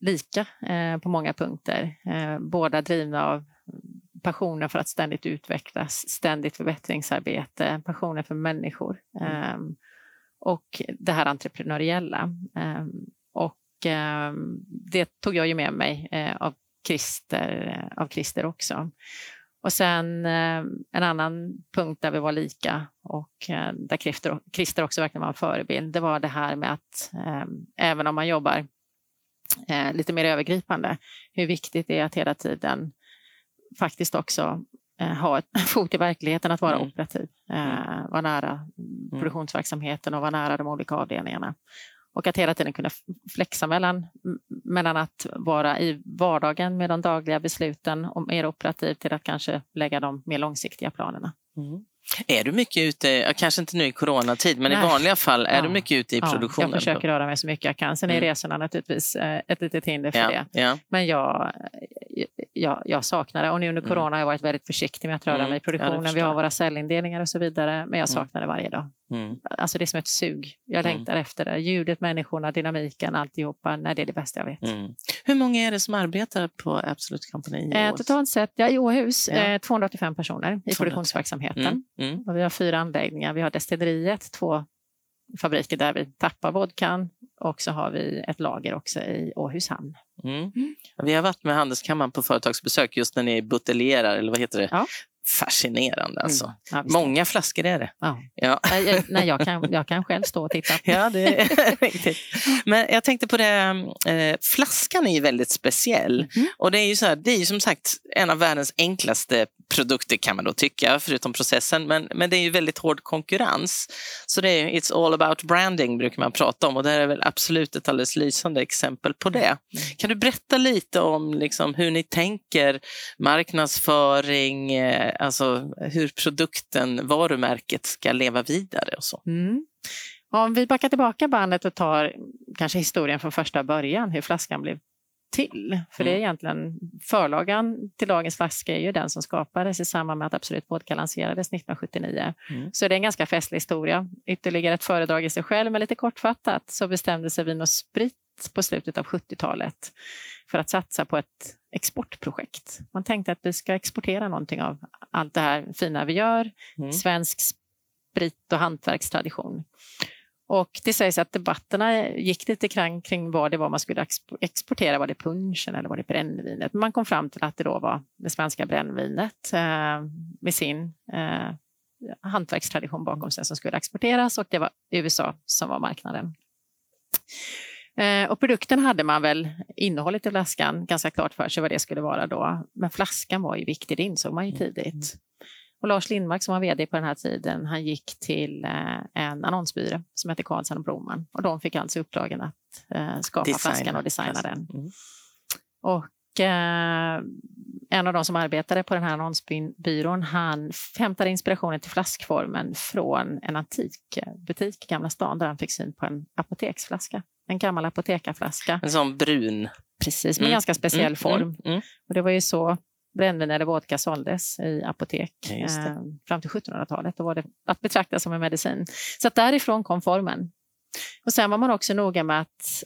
lika eh, på många punkter. Eh, båda drivna av passionen för att ständigt utvecklas, ständigt förbättringsarbete, passionen för människor mm. eh, och det här entreprenöriella. Ehm, och ehm, det tog jag ju med mig eh, av Christer, av Christer också. Och sen eh, en annan punkt där vi var lika och eh, där Christer, Christer också verkligen var en förebild, det var det här med att eh, även om man jobbar lite mer övergripande, hur viktigt det är att hela tiden faktiskt också ha ett (laughs) fot i verkligheten, att vara mm. operativ, mm. vara nära mm. produktionsverksamheten och vara nära de olika avdelningarna. Och att hela tiden kunna flexa mellan, mellan att vara i vardagen med de dagliga besluten och mer operativ till att kanske lägga de mer långsiktiga planerna. Mm. Är du mycket ute, kanske inte nu i coronatid, men Nej. i vanliga fall, är ja. du mycket ute i produktionen? jag försöker röra mig så mycket jag kan. Sen är mm. resorna naturligtvis eh, ett litet hinder för ja. det. Ja. Men jag, jag, jag saknar det. Och nu under mm. corona har jag varit väldigt försiktig med att röra mm. mig i produktionen. Vi har våra cellindelningar och så vidare, men jag mm. saknar det varje dag. Mm. Alltså det är som ett sug. Jag mm. längtar efter det. Ljudet, människorna, dynamiken, alltihopa. Nej, det är det bästa jag vet. Mm. Hur många är det som arbetar på Absolut Company? Eh, totalt sett, ja, i Åhus, ja. eh, 285 personer i 285. produktionsverksamheten. Mm. mm. Och vi har fyra anläggningar. Vi har destilleriet, två fabriker där vi tappar vodkan och så har vi ett lager också i Åhus hamn. Mm. Mm. Vi har varit med Handelskammaren på företagsbesök just när ni buteljerar, eller vad heter det? Ja fascinerande. Alltså. Mm. Ja, Många flaskor är det. Ja. Ja. (laughs) Nej, jag, kan, jag kan själv stå och titta. (laughs) ja, det är (laughs) riktigt. Men jag tänkte på det, eh, flaskan är ju väldigt speciell. Mm. Och det är ju så här, det är som sagt en av världens enklaste produkter kan man då tycka, förutom processen. Men, men det är ju väldigt hård konkurrens. Så det är it's all about branding brukar man prata om och det här är väl absolut ett alldeles lysande exempel på det. Mm. Kan du berätta lite om liksom, hur ni tänker marknadsföring, eh, alltså hur produkten, varumärket ska leva vidare och så. Mm. Om vi backar tillbaka bandet och tar kanske historien från första början, hur flaskan blev till. För det är mm. egentligen förlagan till dagens flaska är ju den som skapades i samband med att Absolut Vodka lanserades 1979. Mm. Så det är en ganska festlig historia. Ytterligare ett föredrag i sig själv, men lite kortfattat så bestämde sig Vin och Sprit på slutet av 70-talet för att satsa på ett exportprojekt. Man tänkte att vi ska exportera någonting av allt det här fina vi gör, mm. svensk sprit och hantverkstradition. Och det sägs att debatterna gick lite kring, kring vad det var man skulle exportera. Var det punchen eller var det brännvinet? Men man kom fram till att det då var det svenska brännvinet eh, med sin eh, hantverkstradition bakom sig som skulle exporteras och det var USA som var marknaden. Eh, och produkten hade man väl, innehållet i flaskan, ganska klart för sig vad det skulle vara då. Men flaskan var ju viktig, det insåg man ju mm, tidigt. Och Lars Lindmark som var vd på den här tiden, han gick till eh, en annonsbyrå som hette Karlsson och Broman och de fick alltså uppdragen att eh, skapa designa. flaskan och designa den. Mm. Och eh, en av de som arbetade på den här annonsbyrån, han hämtade inspirationen till flaskformen från en antikbutik i Gamla stan där han fick syn på en apoteksflaska. En gammal apotekarflaska. En sån brun. Precis, med mm. ganska speciell mm. form. Mm. mm. Och det var ju så brännvin eller vodka såldes i apotek eh, fram till 1700-talet. Då var det att betrakta som en medicin. Så att därifrån kom formen. Och sen var man också noga med att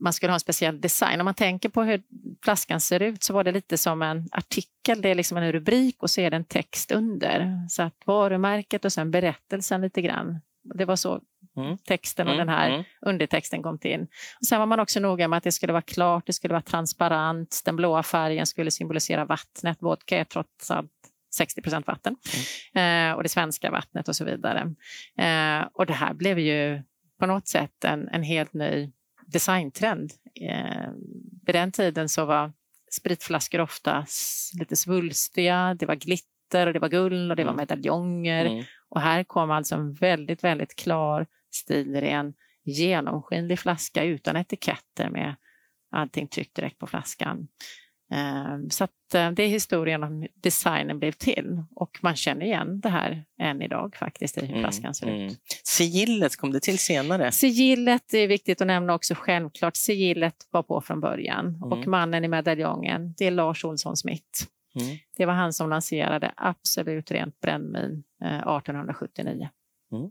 man skulle ha en speciell design. Om man tänker på hur flaskan ser ut så var det lite som en artikel. Det är liksom en rubrik och så är det en text under. Så att varumärket och sen berättelsen lite grann. Det var så mm. texten och mm. den här mm. undertexten kom till. Och sen var man också noga med att det skulle vara klart, det skulle vara transparent, den blåa färgen skulle symbolisera vattnet. Vodka är trots allt 60 procent vatten. Mm. Eh, och det svenska vattnet och så vidare. Eh, och det här blev ju på något sätt en, en helt ny designtrend. Eh, vid den tiden så var spritflaskor ofta lite svulstiga, det var glitter och det var guld och det var medaljonger. Mm. Och här kom alltså en väldigt, väldigt klar stilren genomskinlig flaska utan etiketter med allting tryckt direkt på flaskan. Ehm, så eh, det är historien om designen blev till och man känner igen det här än idag faktiskt i hur mm, flaskan ser mm. ut. Sigillet kom det till senare? Sigillet är viktigt att nämna också självklart. Sigillet var på från början mm. och mannen i medaljongen det är Lars Olsson Smith. Mm. Det var han som lanserade Absolut rent brännvin 1879. Eh, mm.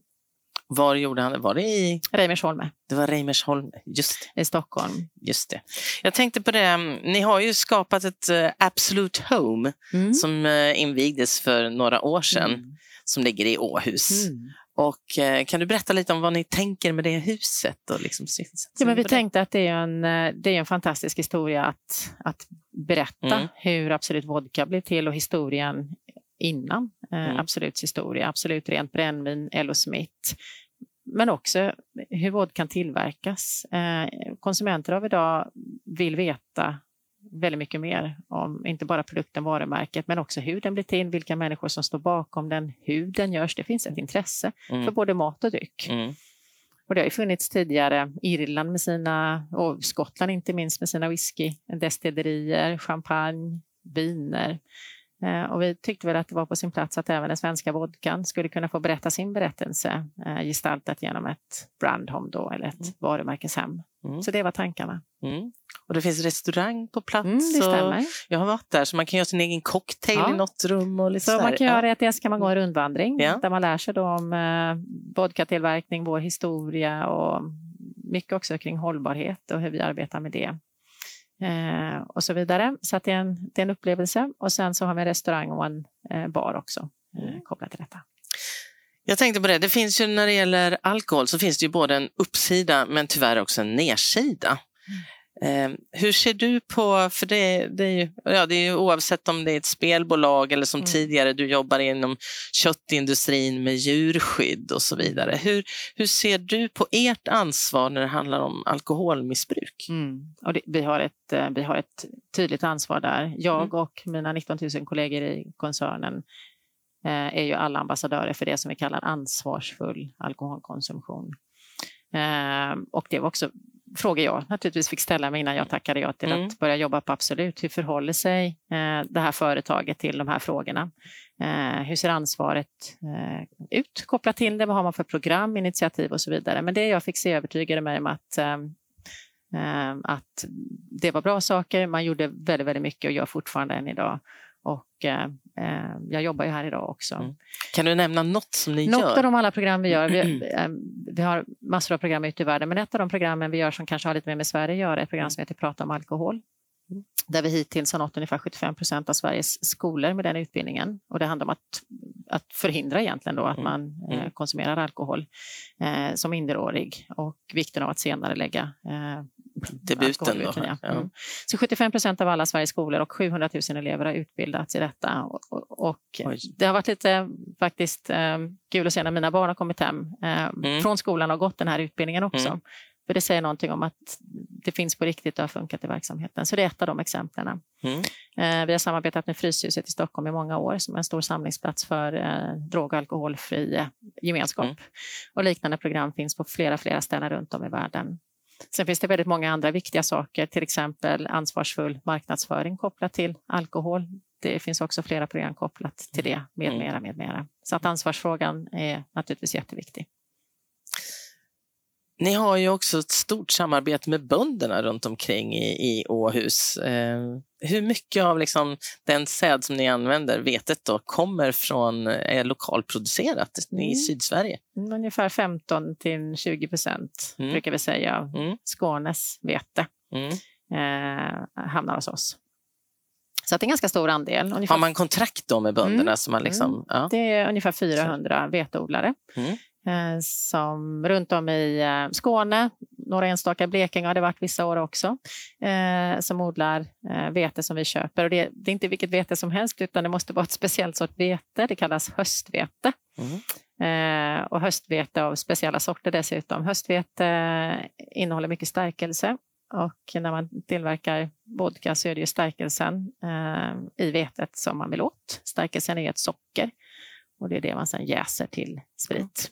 Var gjorde han det? Var det i? Reimersholme. Det var Reimersholme, just. I Stockholm. Just det. Jag tänkte på det, mm, ni har ju skapat ett uh, Absolute Home mm. som uh, invigdes för några år sedan, mm. som ligger i Åhus. Mm. Och uh, kan du berätta lite om vad ni tänker med det huset? Och liksom, ja, men vi tänkte att det är en, det är en fantastisk historia att, att berätta mm. hur Absolut Vodka blev till och historien innan mm. Absoluts historia, Absolut rent brännvin, Ello Smith. Men också hur vård kan tillverkas. Eh, konsumenter av idag vill veta väldigt mycket mer om inte bara produkten, varumärket, men också hur den blir till, vilka människor som står bakom den, hur den görs. Det finns ett intresse mm. för både mat och dryck. Mm. Och det har ju funnits tidigare, Irland med sina, och Skottland inte minst med sina whisky, destillerier, champagne, viner. Eh, och vi tyckte väl att det var på sin plats att även den svenska vodkan skulle kunna få berätta sin berättelse eh, gestaltat genom ett brandhom då, eller ett mm. varumärkeshem. Mm. Så det var tankarna. Mm. Och det finns restaurang på plats. Mm, det stämmer. Jag har varit där så man kan göra sin egen cocktail ja. i något rum. Och lite så, så man kan göra det, ska man gå en rundvandring ja. där man lär sig om eh, vodkatillverkning, vår historia och mycket också kring hållbarhet och hur vi arbetar med det eh, och så vidare. Så det är, en, det är en upplevelse. Och sen så har vi en restaurang och en eh, bar också eh, mm. kopplat till detta. Jag tänkte på det, det finns ju när det gäller alkohol så finns det ju både en uppsida men tyvärr också en nedsida. Eh, hur ser du på, för det, det, är ju, ja, det är ju oavsett om det är ett spelbolag eller som mm. tidigare du jobbar inom köttindustrin med djurskydd och så vidare. Hur, hur ser du på ert ansvar när det handlar om alkoholmissbruk? Mm. Och det, vi, har ett, eh, vi har ett tydligt ansvar där. Jag mm. och mina 19 000 kollegor i koncernen eh, är ju alla ambassadörer för det som vi kallar ansvarsfull alkoholkonsumtion. Eh, och det var också frågor jag naturligtvis fick ställa mig innan jag tackade ja till mm. att börja jobba på Absolut. Hur förhåller sig eh, det här företaget till de här frågorna? Eh, hur ser ansvaret eh, ut kopplat till det? Vad har man för program, initiativ och så vidare? Men det jag fick se övertygade mig om att eh, eh, att det var bra saker. Man gjorde väldigt, väldigt mycket och gör fortfarande än idag. Och eh, eh, jag jobbar ju här idag också. Mm. Kan du nämna något som ni något gör? Något av de alla program vi gör. Vi, (clears throat) eh, vi, har massor av program ute i världen, men ett av de programmen vi gör som kanske har lite mer med Sverige att göra är ett program som heter Prata om alkohol. Mm. Där vi hittills har nått ungefär 75 procent av Sveriges skolor med den utbildningen. Och det handlar om att, att förhindra egentligen då att mm. man eh, mm. konsumerar alkohol eh, som minderårig och vikten av att senare lägga eh, Debuten då? Ja. Mm. Så 75 procent av alla Sveriges skolor och 700 000 elever har utbildats i detta. Och, och, och det har varit lite faktiskt eh, kul att se när mina barn har kommit hem eh, mm. från skolan och gått den här utbildningen också. Mm. För det säger någonting om att det finns på riktigt och har funkat i verksamheten. Så det är ett av de exemplen. Mm. Eh, vi har samarbetat med Fryshuset i Stockholm i många år som är en stor samlingsplats för eh, drog och alkoholfri eh, gemenskap. Mm. Och liknande program finns på flera, flera ställen runt om i världen. Sen finns det väldigt många andra viktiga saker, till exempel ansvarsfull marknadsföring kopplat till alkohol. Det finns också flera program kopplat till det med mm. mera, med mera. Så att ansvarsfrågan är naturligtvis jätteviktig. Ni har ju också ett stort samarbete med bönderna runt omkring i, i Åhus. Eh, hur mycket av liksom den säd som ni använder, vetet, då, kommer från är lokalproducerat mm. i Sydsverige? Ungefär 15 till 20 procent mm. brukar vi säga mm. Skånes vete mm. eh, hamnar hos oss. Så det är en ganska stor andel. Ungefär... Har man kontrakt då med bönderna? Mm. Som man liksom, mm. ja. Det är ungefär 400 veteodlare. Mm. Eh, som runt om i eh, Skåne, några enstaka Blekinge har det varit vissa år också, eh, som odlar vete som vi köper. Och det, är inte vilket vete som helst utan det måste vara ett speciellt sort vete. Det kallas höstvete. Mm. och höstvete av speciella sorter dessutom. Höstvete innehåller mycket stärkelse och när man tillverkar vodka så är det ju stärkelsen i vetet som man vill åt. Stärkelsen är ett socker och det är det man sedan jäser till sprit.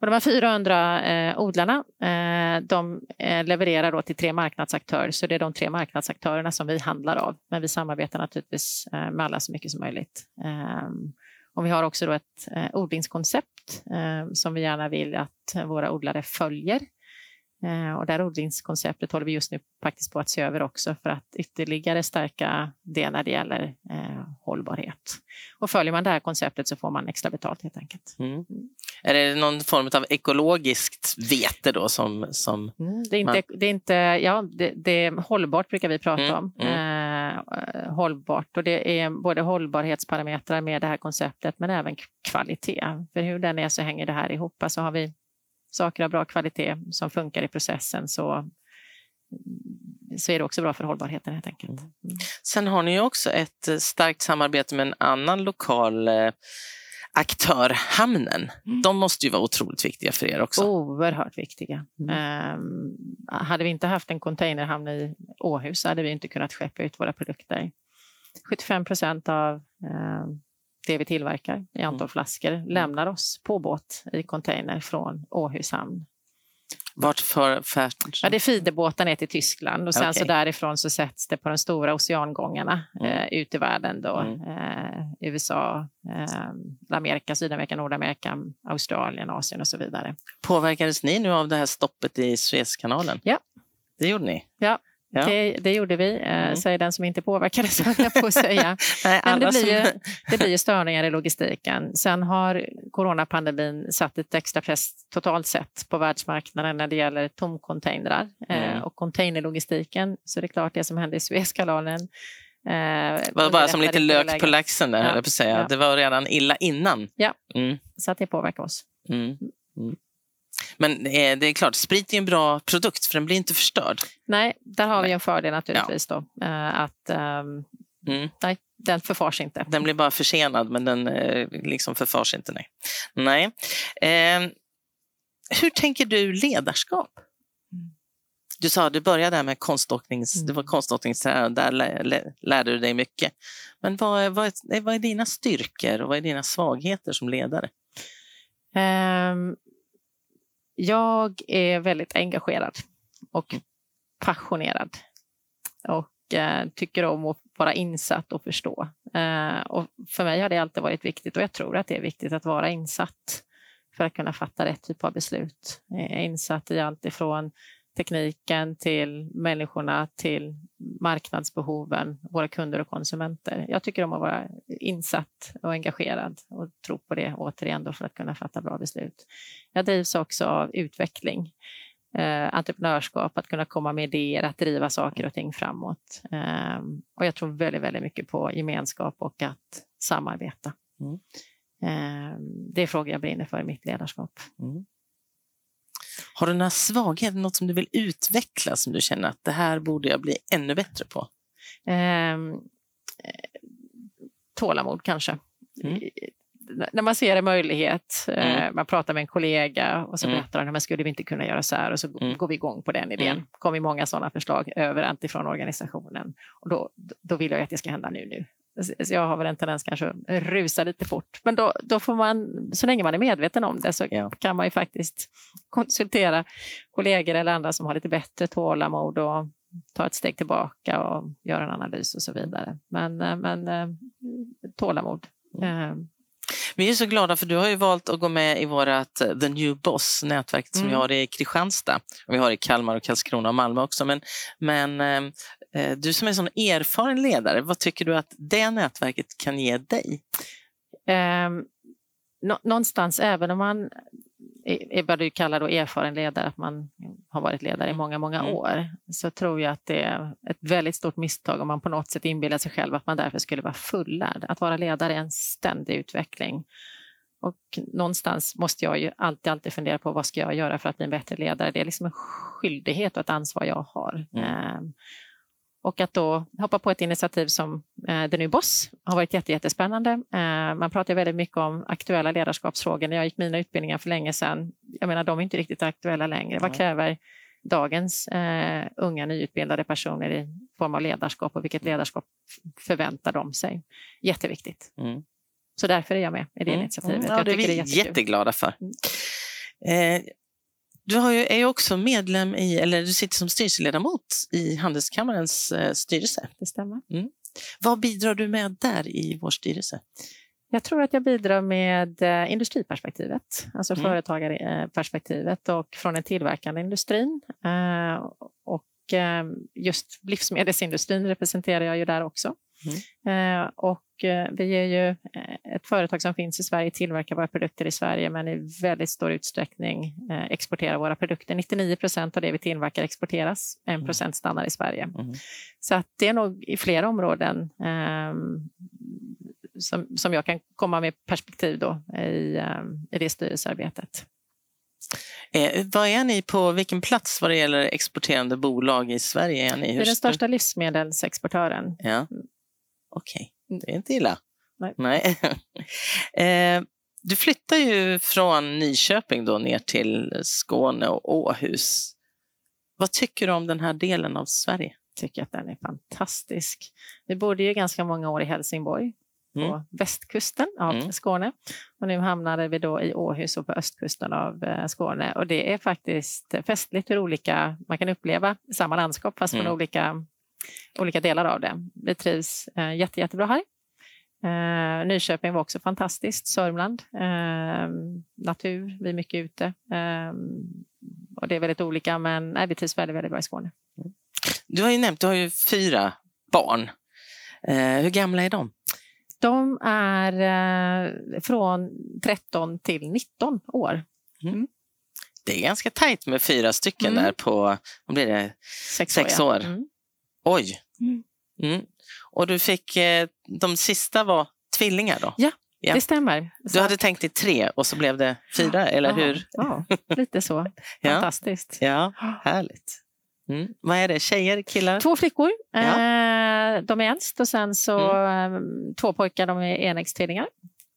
Och de här 400 eh, odlarna eh, de eh, levererar då till tre marknadsaktörer, så det är de tre marknadsaktörerna som vi handlar av. Men vi samarbetar naturligtvis eh, med alla så mycket som möjligt. Ehm, och vi har också då ett eh, odlingskoncept eh, som vi gärna vill att våra odlare följer. Eh, och det här odlingskonceptet håller vi just nu faktiskt på att se över också för att ytterligare stärka det när det gäller eh, hållbarhet. Och följer man det här konceptet så får man extra betalt helt enkelt. Mm. Är det någon form av ekologiskt vete då som... som mm, det, är inte, man... det är inte, ja, det, det, är hållbart brukar vi prata mm, om. Mm. Eh, hållbart och det är både hållbarhetsparametrar med det här konceptet men även kvalitet. För hur den är så hänger det här ihop. Alltså har vi saker av bra kvalitet som funkar i processen så, så är det också bra för hållbarheten helt enkelt. Mm. mm. Sen har ni också ett eh, starkt samarbete med en annan lokal eh, aktör, hamnen. Mm. De måste ju vara otroligt viktiga för er också. Oerhört viktiga. Mm. Um, hade vi inte haft en containerhamn i Åhus hade vi inte kunnat skeppa ut våra produkter. 75 procent av um, det vi tillverkar i antal mm. flaskor mm. lämnar oss på båt i container från Åhus hamn. Vart för färd? Ja, det är feederbåtar ner till Tyskland och sen okay. så därifrån så sätts det på de stora oceangångarna mm. eh, ut i världen då. Mm. Eh, USA, eh, Amerika, Sydamerika, Nordamerika, Australien, Asien och så vidare. Påverkades ni nu av det här stoppet i Suezkanalen? Ja. Det gjorde ni? Ja, Ja. Det, det, gjorde vi, eh, mm. säger den som inte påverkades, höll jag på att säga. (laughs) Nej, Men det, blir ju, det blir ju störningar i logistiken. Sen har coronapandemin satt ett extra press totalt sett på världsmarknaden när det gäller tomcontainrar eh, mm. och containerlogistiken. Så det är klart, det som hände i Suezkanalen Eh, det var bara som lite lök på laxen där, ja. på säga. Ja. Det var redan illa innan. Ja, mm. så att det påverkar oss. Mm. Mm. Men eh, det är klart, sprit är en bra produkt för den blir inte förstörd. Nej, där har vi en fördel naturligtvis ja. då. Eh, att, um, mm. nej, den förfars inte. Den blir bara försenad men den eh, liksom förfars inte. Nej. nej. Eh, hur tänker du ledarskap? Du sa att du började där med konståknings, mm. du var konståkningstränare och där lärde du dig mycket. Men vad är, vad, vad är dina styrkor och vad är dina svagheter som ledare? Um, jag är väldigt engagerad och passionerad och eh, tycker om att vara insatt och förstå. Eh, och för mig har det alltid varit viktigt och jag tror att det är viktigt att vara insatt för att kunna fatta rätt typ av beslut. Jag är insatt i allt ifrån tekniken till människorna till marknadsbehoven, våra kunder och konsumenter. Jag tycker om att vara insatt och engagerad och tro på det återigen då för att kunna fatta bra beslut. Jag drivs också av utveckling, eh, entreprenörskap, att kunna komma med idéer, att driva saker och ting framåt. Eh, och jag tror väldigt, väldigt mycket på gemenskap och att samarbeta. Mm. Eh, det är frågor jag brinner för i mitt ledarskap. Mm. Har du några svagheter, något som du vill utveckla som du känner att det här borde jag bli ännu bättre på? Ehm, eh, tålamod kanske. Mm. När man ser en möjlighet, eh, mm. man pratar med en kollega och så mm. berättar han, men skulle vi inte kunna göra så här? Och så mm. går vi igång på den idén. Mm. kommer många sådana förslag överallt ifrån organisationen. Och då, då vill jag att det ska hända nu, nu. Så jag har väl en tendens kanske att rusa lite fort. Men då, då får man, så länge man är medveten om det så ja. kan man ju faktiskt konsultera kollegor eller andra som har lite bättre tålamod och ta ett steg tillbaka och göra en analys och så vidare. Men, eh, men eh, tålamod. Mm. Eh, vi är så glada för du har ju valt att gå med i vårt The New Boss, nätverket som mm. vi har i Kristianstad. Vi har i Kalmar, och Karlskrona och Malmö också. Men, men Eh, du som är en sån erfaren ledare, vad tycker du att det nätverket kan ge dig? Um, någonstans, även om man vad du kallar då erfaren ledare, att man har varit ledare i många, många mm. år, så tror jag att det är ett väldigt stort misstag om man på något sätt inbillar sig själv att man därför skulle vara fullärd. Att vara ledare är en ständig utveckling. Och någonstans måste jag ju alltid, alltid fundera på vad ska jag göra för att bli en bättre ledare. Det är liksom en skyldighet och ett ansvar jag har. Mm. Och att då hoppa på ett initiativ som eh, The New Boss har varit jätte, jättespännande. Eh, man pratar väldigt mycket om aktuella ledarskapsfrågor. När jag gick mina utbildningar för länge sedan, jag menar de är inte riktigt aktuella längre. Vad kräver dagens eh, unga nyutbildade personer i form av ledarskap och vilket ledarskap förväntar de sig? Jätteviktigt. Mm. Så därför är jag med i det mm. initiativet. Mm. Ja, det är vi jätteglada för. Mm. Eh, du ju, är ju också medlem i, eller du sitter som styrelseledamot i Handelskammarens eh, styrelse. Det stämmer. Vad bidrar du med där i vår styrelse? Jag tror att jag bidrar med eh, industriperspektivet, alltså Mm. företagarperspektivet och från den tillverkande industrin. Eh, Och eh, just livsmedelsindustrin representerar jag ju där också. Mm. Eh, Och eh, vi är ju eh, ett företag som finns i Sverige, tillverkar våra produkter i Sverige men i väldigt stor utsträckning eh, exporterar våra produkter. 99 procent av det vi tillverkar exporteras, 1 procent stannar i Sverige. Mm. Så att det är nog i flera områden ehm, som, som jag kan komma med perspektiv då i, ehm, i det styrelsearbetet. Eh, vad är ni på, vilken plats vad det gäller exporterande bolag i Sverige? Är ni? Vi är den största livsmedelsexportören. Ja. Okej, det är inte illa. Nej. Nej. (laughs) eh, du flyttar ju från Nyköping då ner till Skåne och Åhus. Vad tycker du om den här delen av Sverige? tycker att den är fantastisk. Vi bodde ju ganska många år i Helsingborg på Mm. västkusten av Mm. Skåne. Och nu hamnade vi då i Åhus och på östkusten av eh, Skåne. Och det är faktiskt festligt hur olika man kan uppleva samma landskap fast från Mm. olika, olika delar av det. Vi trivs eh, jätte, jättebra här. Eh, Nyköping var också fantastiskt, Sörmland. Eh, natur, vi är mycket ute. Eh, och det är väldigt olika men nej, vi trivs väldigt, väldigt bra i Skåne. Du har ju nämnt, du har ju fyra barn. Eh, hur gamla är de? De är eh, från 13 till 19 år. Det är ganska tajt med fyra stycken Mm. där på, vad blir det, Sex, Sex ja. år. Mm. oj. Mm. Mm. Och du fick, eh, de sista var tvillingar då? Ja. Det stämmer. Du hade tänkt dig tre och så blev det fyra, eller Ja, hur? Ja, lite så. (laughs) Ja. Fantastiskt. Ja, (gasps) härligt. Mm. Vad är det, tjejer, killar? Två flickor. Ja. Eh, de är äldst och sen så Mm. eh, två pojkar, de är enäggstvillingar.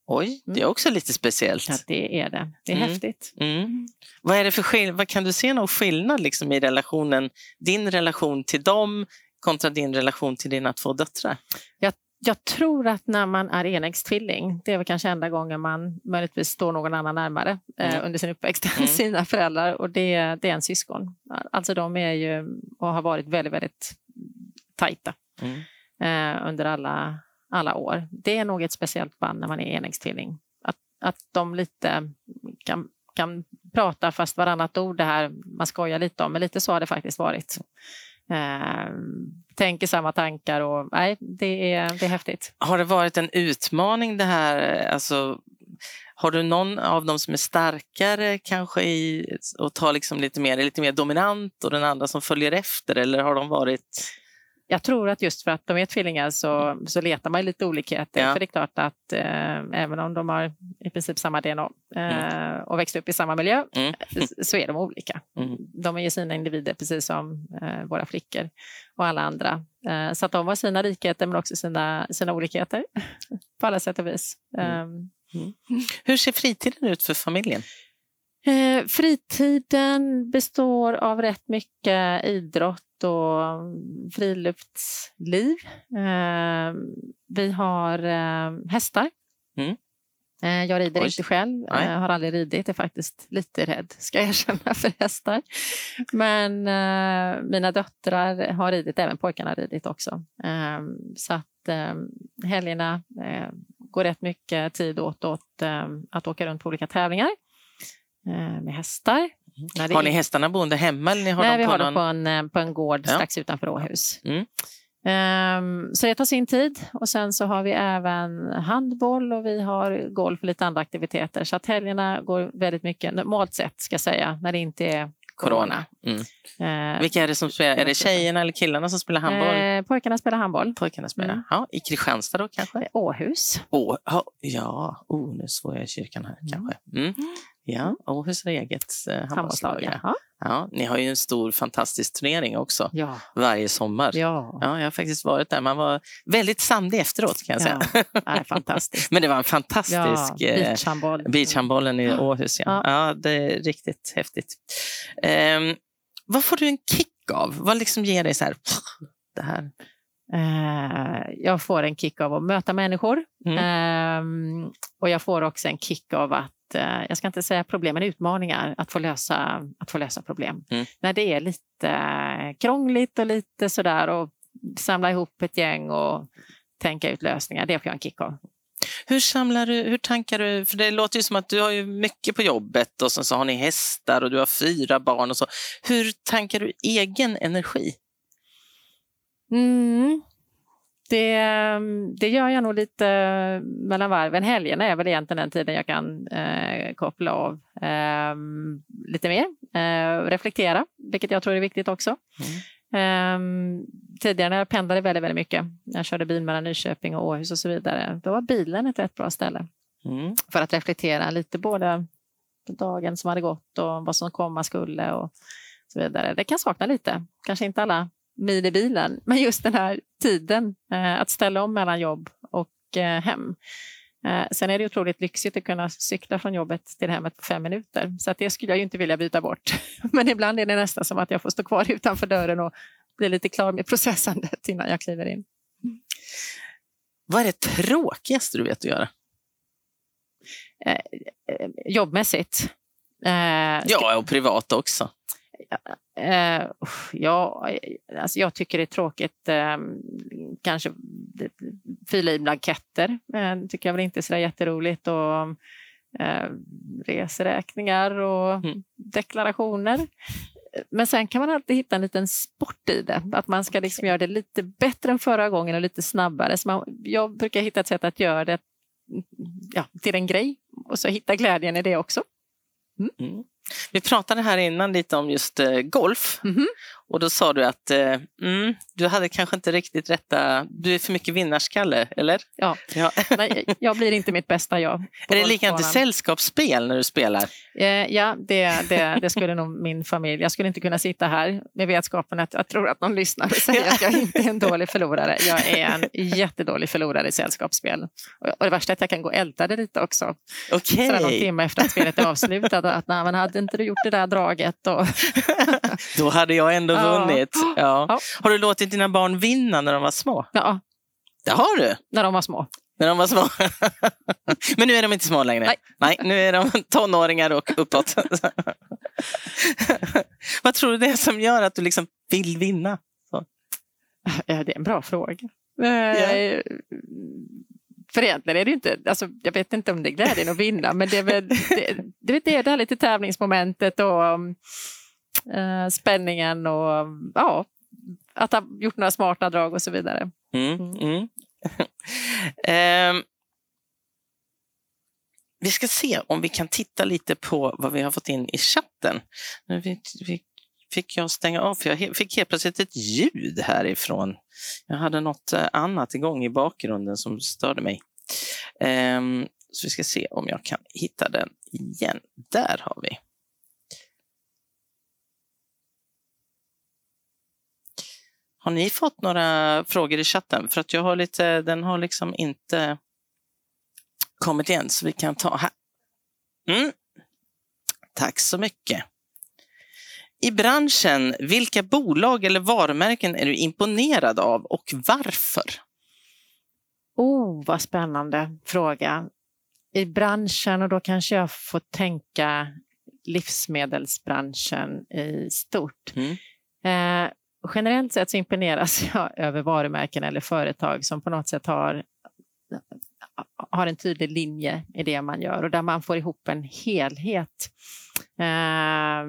Oj, det är också lite speciellt. Ja, det är det. Det är Mm. häftigt. Mm. Vad är det för skill- vad Kan du se någon skillnad liksom i relationen, din relation till dem kontra din relation till dina två döttrar? Jag tror att när man är enäggstvilling, det är väl kanske enda gången man möjligtvis står någon annan närmare eh, Mm. under sin uppväxt än Mm. sina föräldrar och det, det är en syskon. Alltså de är ju och har varit väldigt, väldigt tajta Mm. eh, under alla, alla år. Det är nog ett speciellt band när man är enäggstvilling. Att, att de lite kan, kan prata fast varannat ord, det här man skojar lite om, men lite så har det faktiskt varit. Ehm, tänker samma tankar och nej, det är, det är häftigt. Har det varit en utmaning det här? Alltså, har du någon av dem som är starkare kanske i och tar liksom lite mer, är lite mer dominant och den andra som följer efter eller har de varit? Jag tror att just för att de är tvillingar så, så letar man lite olikheter. Ja. För det är klart att eh, även om de har i princip samma DNA eh, och växt upp i samma miljö Mm. så är de olika. Mm. De är ju sina individer precis som eh, våra flickor och alla andra. Eh, så att de har sina likheter men också sina, sina olikheter (laughs) på alla sätt och vis. Mm. Eh, Hur ser fritiden ut för familjen? Eh, fritiden består av rätt mycket idrott och friluftsliv. Eh, vi har eh, hästar. Mm. Eh, jag rider Oj. inte själv, eh, har aldrig ridit, är faktiskt lite rädd ska jag (laughs) erkänna för hästar. Men eh, mina döttrar har ridit, även pojkarna har ridit också. Eh, så att eh, helgerna går rätt mycket tid åt, åt eh, att åka runt på olika tävlingar eh, med hästar. När det Har ni är- hästarna boende hemma eller ni har Nej, dem vi har någon... dem på en, eh, på en gård Ja. strax utanför Åhus. Mm. Ehm, så det tar sin tid och sen så har vi även handboll och vi har golf och lite andra aktiviteter. Så att helgerna går väldigt mycket, normalt sett ska jag säga, när det inte är corona. corona? Mm. Eh, Vilka är det som spelar? Är det tjejerna eller killarna som spelar handboll? eh, pojkarna spelar handboll. Pojkarna spelar? mm. Ja, I Kristianstad då kanske? Åhus. Åh, ja, ja, oh, nu svor jag i kyrkan här kanske. Mm. Ja, Åhus har eget eh, handbollslag. Ja. Ja. Ni har ju en stor fantastisk turnering också Ja. varje sommar. ja. Ja, jag har faktiskt varit där. Man var väldigt sandig efteråt kan jag säga. ja. Fantastiskt. (laughs) Men det var en fantastisk Ja, eh, beachhandboll. beachhandbollen i Åhus. Ja. Ja. Det är riktigt häftigt. Ehm, vad får du en kick av? Vad liksom ger dig så här, det här? Eh, jag får en kick av att möta människor. Mm. Ehm, och jag får också en kick av att jag ska inte säga problem, men utmaningar att få lösa, att få lösa problem. Mm. När det är lite eh, krångligt och lite sådär och samla ihop ett gäng och tänka ut lösningar, det får jag en kick av. Hur samlar du, hur tankar du? För det låter ju som att du har ju mycket på jobbet och sen så har ni hästar och du har fyra barn och så. Hur tankar du egen energi? Mm. Det, det gör jag nog lite mellan varven. Helgerna är väl egentligen den tiden jag kan eh, koppla av eh, lite mer. Eh, reflektera, vilket jag tror är viktigt också. Mm. Um, tidigare när jag pendlade väldigt, väldigt mycket, när jag körde bil mellan Nyköping och Åhus och så vidare, då var bilen ett rätt bra ställe Mm. för att reflektera lite både dagen som hade gått och vad som komma skulle och så vidare. Det kan sakna lite, kanske inte alla mil i bilen, men just den här tiden eh, att ställa om mellan jobb och eh, hem. Eh, sen är det otroligt lyxigt att kunna cykla från jobbet till hemmet på fem minuter, så att det skulle jag ju inte vilja byta bort. (laughs) Men ibland är det nästan som att jag får stå kvar utanför dörren och bli lite klar med processandet innan jag kliver in. Vad är det tråkigaste du vet att göra? Eh, jobbmässigt. Eh, Ja, och privat också. Eh, ja, alltså jag tycker det är tråkigt. Eh, kanske fylla i blanketter. Eh, tycker jag väl inte är så jätteroligt. Och, eh, reseräkningar och Mm. deklarationer. Men sen kan man alltid hitta en liten sport i det. Att man ska liksom göra det lite bättre än förra gången och lite snabbare. Så man, jag brukar hitta ett sätt att göra det ja, till en grej och så hitta glädjen i det också. Mm. Vi pratade här innan lite om just eh, golf. golf -hmm och då sa du att eh, mm, du hade kanske inte riktigt rätta, du är för mycket vinnarskalle, eller? Ja. ja. (laughs) Nej, jag blir inte mitt bästa jag. Är det likadant i sällskapsspel när du spelar? Eh, ja, det, det, det skulle nog min familj. Jag skulle inte kunna sitta här med vetskapen att jag tror att någon lyssnar och säger att jag (laughs) inte är en dålig förlorare. Jag är en jättedålig förlorare i sällskapsspel. Och det värsta är att jag kan gå och älta det lite också. Okej. Sådär någon timme efter att spelet är avslutat. och Att, nej, men hade inte du gjort det där draget? Och, (laughs) Då hade jag ändå Ja. vunnit. Ja. Ja. Har du låtit dina barn vinna när de var små? ja, Det har du. när de var små. När de var små. (laughs) Men nu är de inte små längre. Nej. Nej nu är de (laughs) tonåringar och uppåt. (laughs) Vad tror du det är som gör att du liksom vill vinna? Ja, det är en bra fråga. Eh, För egentligen är det inte, alltså, jag vet inte om det är glädjen att vinna, men det är väl det, det, är det, det här lite tävlingsmomentet och eh, spänningen och ja, att ha gjort några smarta drag och så vidare. Mm, mm. (laughs) Ehm, vi ska se om vi kan titta lite på vad vi har fått in i chatten. Nu vi, vi, fick jag stänga av, för jag fick helt plötsligt ett ljud härifrån. Jag hade något eh, annat igång i bakgrunden som störde mig. Ehm, så vi ska se om jag kan hitta den igen. Där har vi. Har ni fått några frågor i chatten? För att jag har lite, den har liksom inte kommit igen, så vi kan ta här. Mm. Tack så mycket. I branschen, vilka bolag eller varumärken är du imponerad av och varför? Oh, vad spännande fråga. I branschen, och då kanske jag får tänka livsmedelsbranschen i stort. Mm. Eh, generellt sett så imponeras (laughs) jag över varumärken eller företag som på något sätt har, har en tydlig linje i det man gör och där man får ihop en helhet. Eh,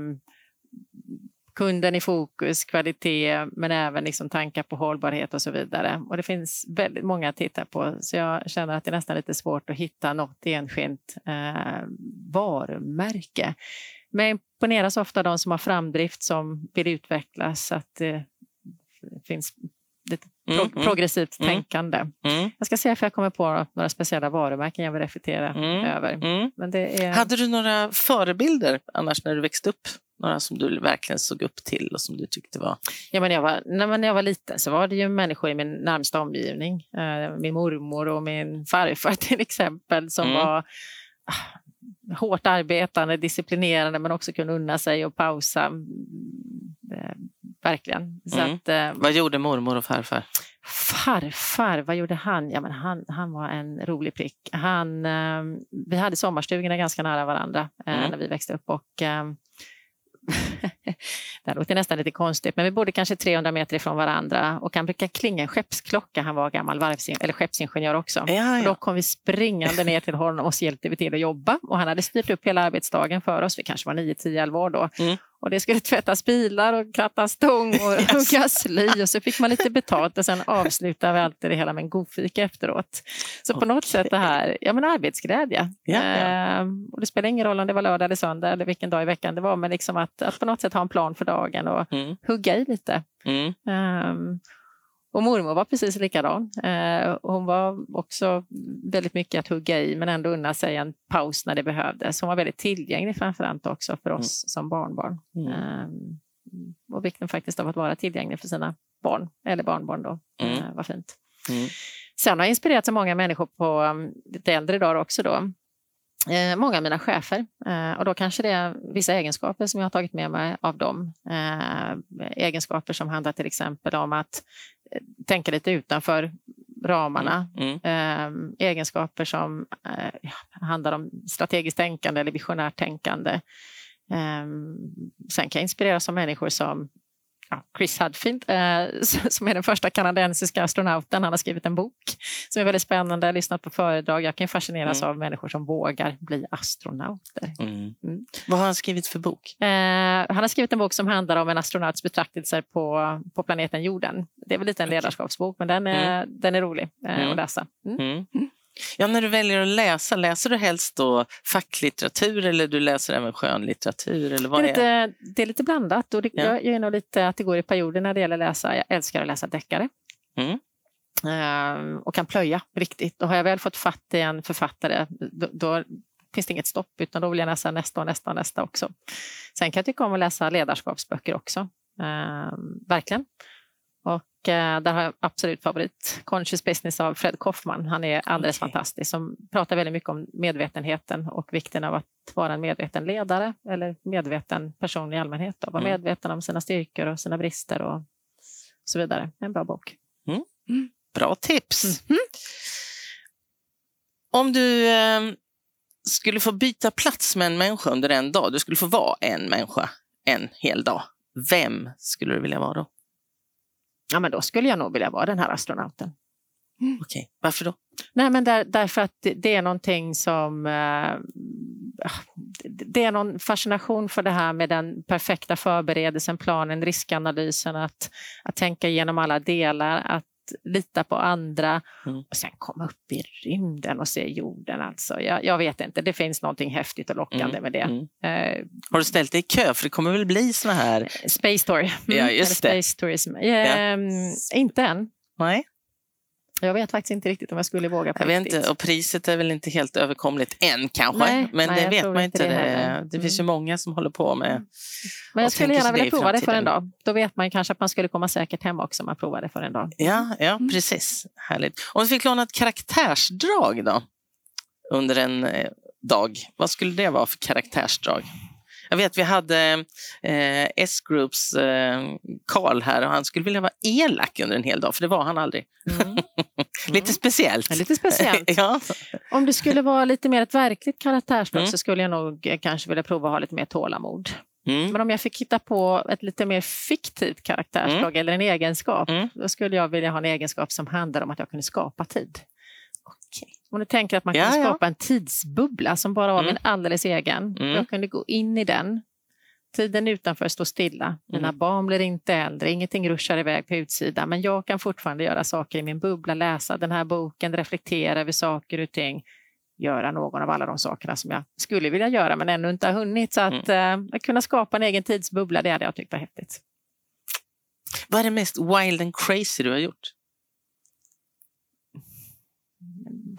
kunden i fokus, kvalitet, men även liksom tankar på hållbarhet och så vidare. Och det finns väldigt många att titta på, så jag känner att det är nästan lite svårt att hitta något enskilt eh, varumärke. Men jag imponeras ofta de som har framdrift, som vill utvecklas, att det finns lite pro Mm, mm, progressivt mm. tänkande. Mm, Jag ska se om jag kommer på några speciella varumärken jag vill reflektera Mm, över. mm. Men det är... Hade du några förebilder annars när du växte upp? Några som du verkligen såg upp till och som du tyckte var... Ja, men jag var, när, man- när jag var liten så var det ju människor i min närmsta omgivning. Eh, min mormor och min farfar (laughs) till exempel som var hårt arbetande, disciplinerande men också kunde unna sig och pausa. Mm, eh, verkligen. Så Mm. att, eh, Vad gjorde mormor och farfar? Farfar, vad gjorde han? Ja, men han, han var en rolig prick. Han, eh, vi hade sommarstugorna ganska nära varandra Mm. när vi växte upp. Och, (laughs) det här låter nästan lite konstigt, men vi bodde kanske 300 meter ifrån varandra och han brukade klinga en skeppsklocka. Han var gammal varvsin- eller skeppsingenjör också. Ja, Och då ja. kom vi springande ner till honom och så hjälpte vi till att jobba. Och han hade styrt upp hela arbetsdagen för oss. Vi kanske var 9, 10, 11 år då. Mm. Och det skulle tvättas bilar och krattas stång och (laughs) huggas sly och så fick man lite betalt och sen avslutade vi alltid det hela med en god fika efteråt. Så på något sätt det här, ja men arbetsglädje. Ja, ja. Ehm, och det spelar ingen roll om det var lördag eller söndag eller vilken dag i veckan det var, men liksom att, att på något sätt ha en plan för dagen och Mm. hugga i lite. Mm. Ehm, och mormor var precis likadan. Uh, hon var också väldigt mycket att hugga i men ändå unna sig en paus när det behövdes. Hon var väldigt tillgänglig framförallt också för oss som barnbarn. Mm. Ehm, och vikten faktiskt av att vara tillgänglig för sina barn, eller barnbarn då, Mm. eh, var fint. Mm. Sen har jag inspirerat så många människor på um, lite äldre dagar också då. Eh, många av mina chefer. Eh, och då kanske det är vissa egenskaper som jag har tagit med mig av dem. Eh, egenskaper som handlar till exempel om att eh, tänka lite utanför ramarna. Mm. Eh, egenskaper som eh, handlar om strategiskt tänkande eller visionärt tänkande. Eh, sen kan jag inspireras av människor som ja, Chris Hadfield, eh, (laughs) som är den första kanadensiska astronauten. Han har skrivit en bok som är väldigt spännande. Jag har lyssnat på föredrag. Jag kan fascineras Mm. av människor som vågar bli astronauter. Mm. Mm. Vad har han skrivit för bok? Eh, han har skrivit en bok som handlar om en astronauts betraktelser på, på planeten jorden. Det är väl lite en ledarskapsbok, men den är, den är rolig eh, Mm. att läsa. Ja, när du väljer att läsa, läser du helst då facklitteratur eller du läser även skönlitteratur? Eller Det, vad är är lite, det är lite blandat och det, Ja. jag är nog lite att det går i perioder när det gäller att läsa. Jag älskar att läsa deckare. Mm. Eh, och kan plöja riktigt. Och har jag väl fått fatt i en författare, då, då finns det inget stopp, utan då vill jag läsa nästa och nästa och nästa också. Sen kan jag tycka om att läsa ledarskapsböcker också. Eh, verkligen. Eh, där har jag absolut favorit Conscious Business av Fred Kaufman. Han är alldeles Okej. fantastisk som pratar väldigt mycket om medvetenheten och vikten av att vara en medveten ledare eller medveten person i allmänhet. Då. Vara Mm. medveten om sina styrkor och sina brister och så vidare. En bra bok. Bra tips. Mhm. Om du eh, skulle få byta plats med en människa under en dag, du skulle få vara en människa en hel dag. Vem skulle du vilja vara då? Ja, men då skulle jag nog vilja vara den här astronauten. Okej, Varför då? Nej, men där, därför att det, det är någonting som... Eh, det- det är någon fascination för det här med den perfekta förberedelsen, planen, riskanalysen, att, att tänka igenom alla delar, att lita på andra Mm. och sen komma upp i rymden och se jorden. Alltså. Jag, jag vet inte, det finns någonting häftigt och lockande Mm, med det. mm. Eh, Har du ställt dig i kö? För det kommer väl bli såna här... space Tour. Ja, just Eller det. Space tourism. Eh, Inte än. Nej, Jag vet faktiskt inte riktigt om jag skulle våga på jag vet riktigt. inte. Och priset är väl inte helt överkomligt än kanske. Nej, men nej, det vet man inte det Det, det finns ju Mm. många som håller på med... Men jag skulle gärna vilja prova det för en dag. Då vet man kanske att man skulle komma säkert hem också om man provar det för en dag. Ja, ja precis. Härligt. Om du fick låna ett karaktärsdrag då? Under en eh, dag, vad skulle det vara för karaktärsdrag? Jag vet vi hade eh, S-Groups eh, Karl här och han skulle vilja vara elak under en hel dag, för det var han aldrig. Mm. (laughs) Lite speciellt. Ja, lite speciellt. (laughs) ja. Om det skulle vara lite mer ett verkligt karaktärsdrag Mm. så skulle jag nog eh, kanske vilja prova att ha lite mer tålamod. Mm. Men om jag fick hitta på ett lite mer fiktivt karaktärsdrag eller en egenskap, Mm. då skulle jag vilja ha en egenskap som handlar om att jag kunde skapa tid. Om du tänker att man Ja, kan ja. skapa en tidsbubbla som bara var Mm. min alldeles egen. Mm. Jag kunde gå in i den. Tiden utanför står stilla. Mina Mm. barn blir inte äldre, ingenting ruschar iväg på utsidan. Men jag kan fortfarande göra saker i min bubbla, läsa den här boken, reflektera över saker och ting. Göra någon av alla de sakerna som jag skulle vilja göra men ännu inte har hunnit. Så att, eh, att kunna skapa en egen tidsbubbla, det hade jag tyckt var häftigt. Vad är det mest wild and crazy du har gjort?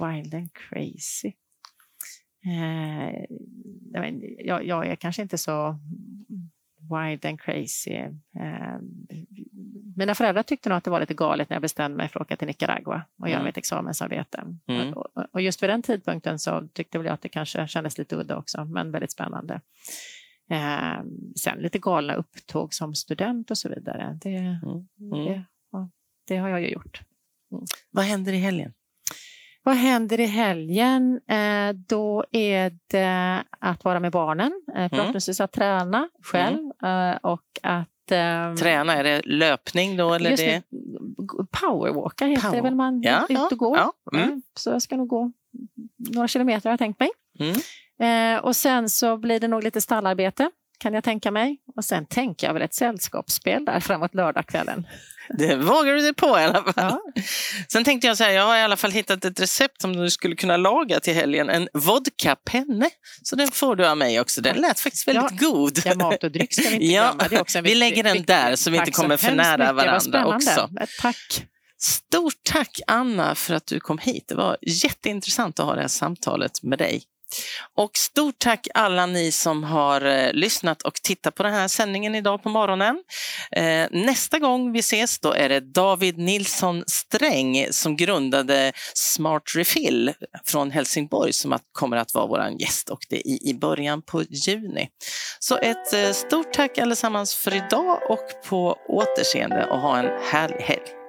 Wild and crazy. Eh, jag, jag, är kanske inte så wild and crazy. Eh, mina föräldrar tyckte nog att det var lite galet när jag bestämde mig för att åka till Nicaragua och göra Mm. mitt examensarbete. Mm. Och, och- just vid den tidpunkten så tyckte väl jag att det kanske kändes lite udda också, men väldigt spännande. Eh, sen lite galna upptåg som student och så vidare. Det, Mm. det, ja, det har jag ju gjort. Vad händer i helgen? Vad händer i helgen? Eh, då är det att vara med barnen, eh, förhoppningsvis att träna själv mm. och att ehm, Träna, är det löpning då? Eller det... Powerwalka heter Power. det väl, man ja, ut och går. Ja, mm. Så jag ska nog gå några kilometer har jag tänkt mig. Mm. och sen så blir det nog lite stallarbete kan jag tänka mig. Och sen tänker jag väl ett sällskapsspel där framåt lördagskvällen. (laughs) Det vågar du dig på i alla fall. Ja. Sen tänkte jag så här, jag har i alla fall hittat ett recept som du skulle kunna laga till helgen. En vodka-penne. Så den får du av mig också. Den lät faktiskt väldigt ja. god. Ja, mat och dryck ska vi inte (laughs) glömma. Det är också vi lägger den där så vi inte kommer för nära varandra också. Tack. Stort tack Anna för att du kom hit. Det var jätteintressant att ha det här samtalet med dig. Och stort tack alla ni som har eh, lyssnat och tittat på den här sändningen idag på morgonen. Eh, nästa gång vi ses då är det David Nilsson Sträng som grundade Smart Refill från Helsingborg som kommer att vara vår gäst och det är i början på juni. Så ett eh, stort tack allesammans för idag och på återseende och ha en härlig helg.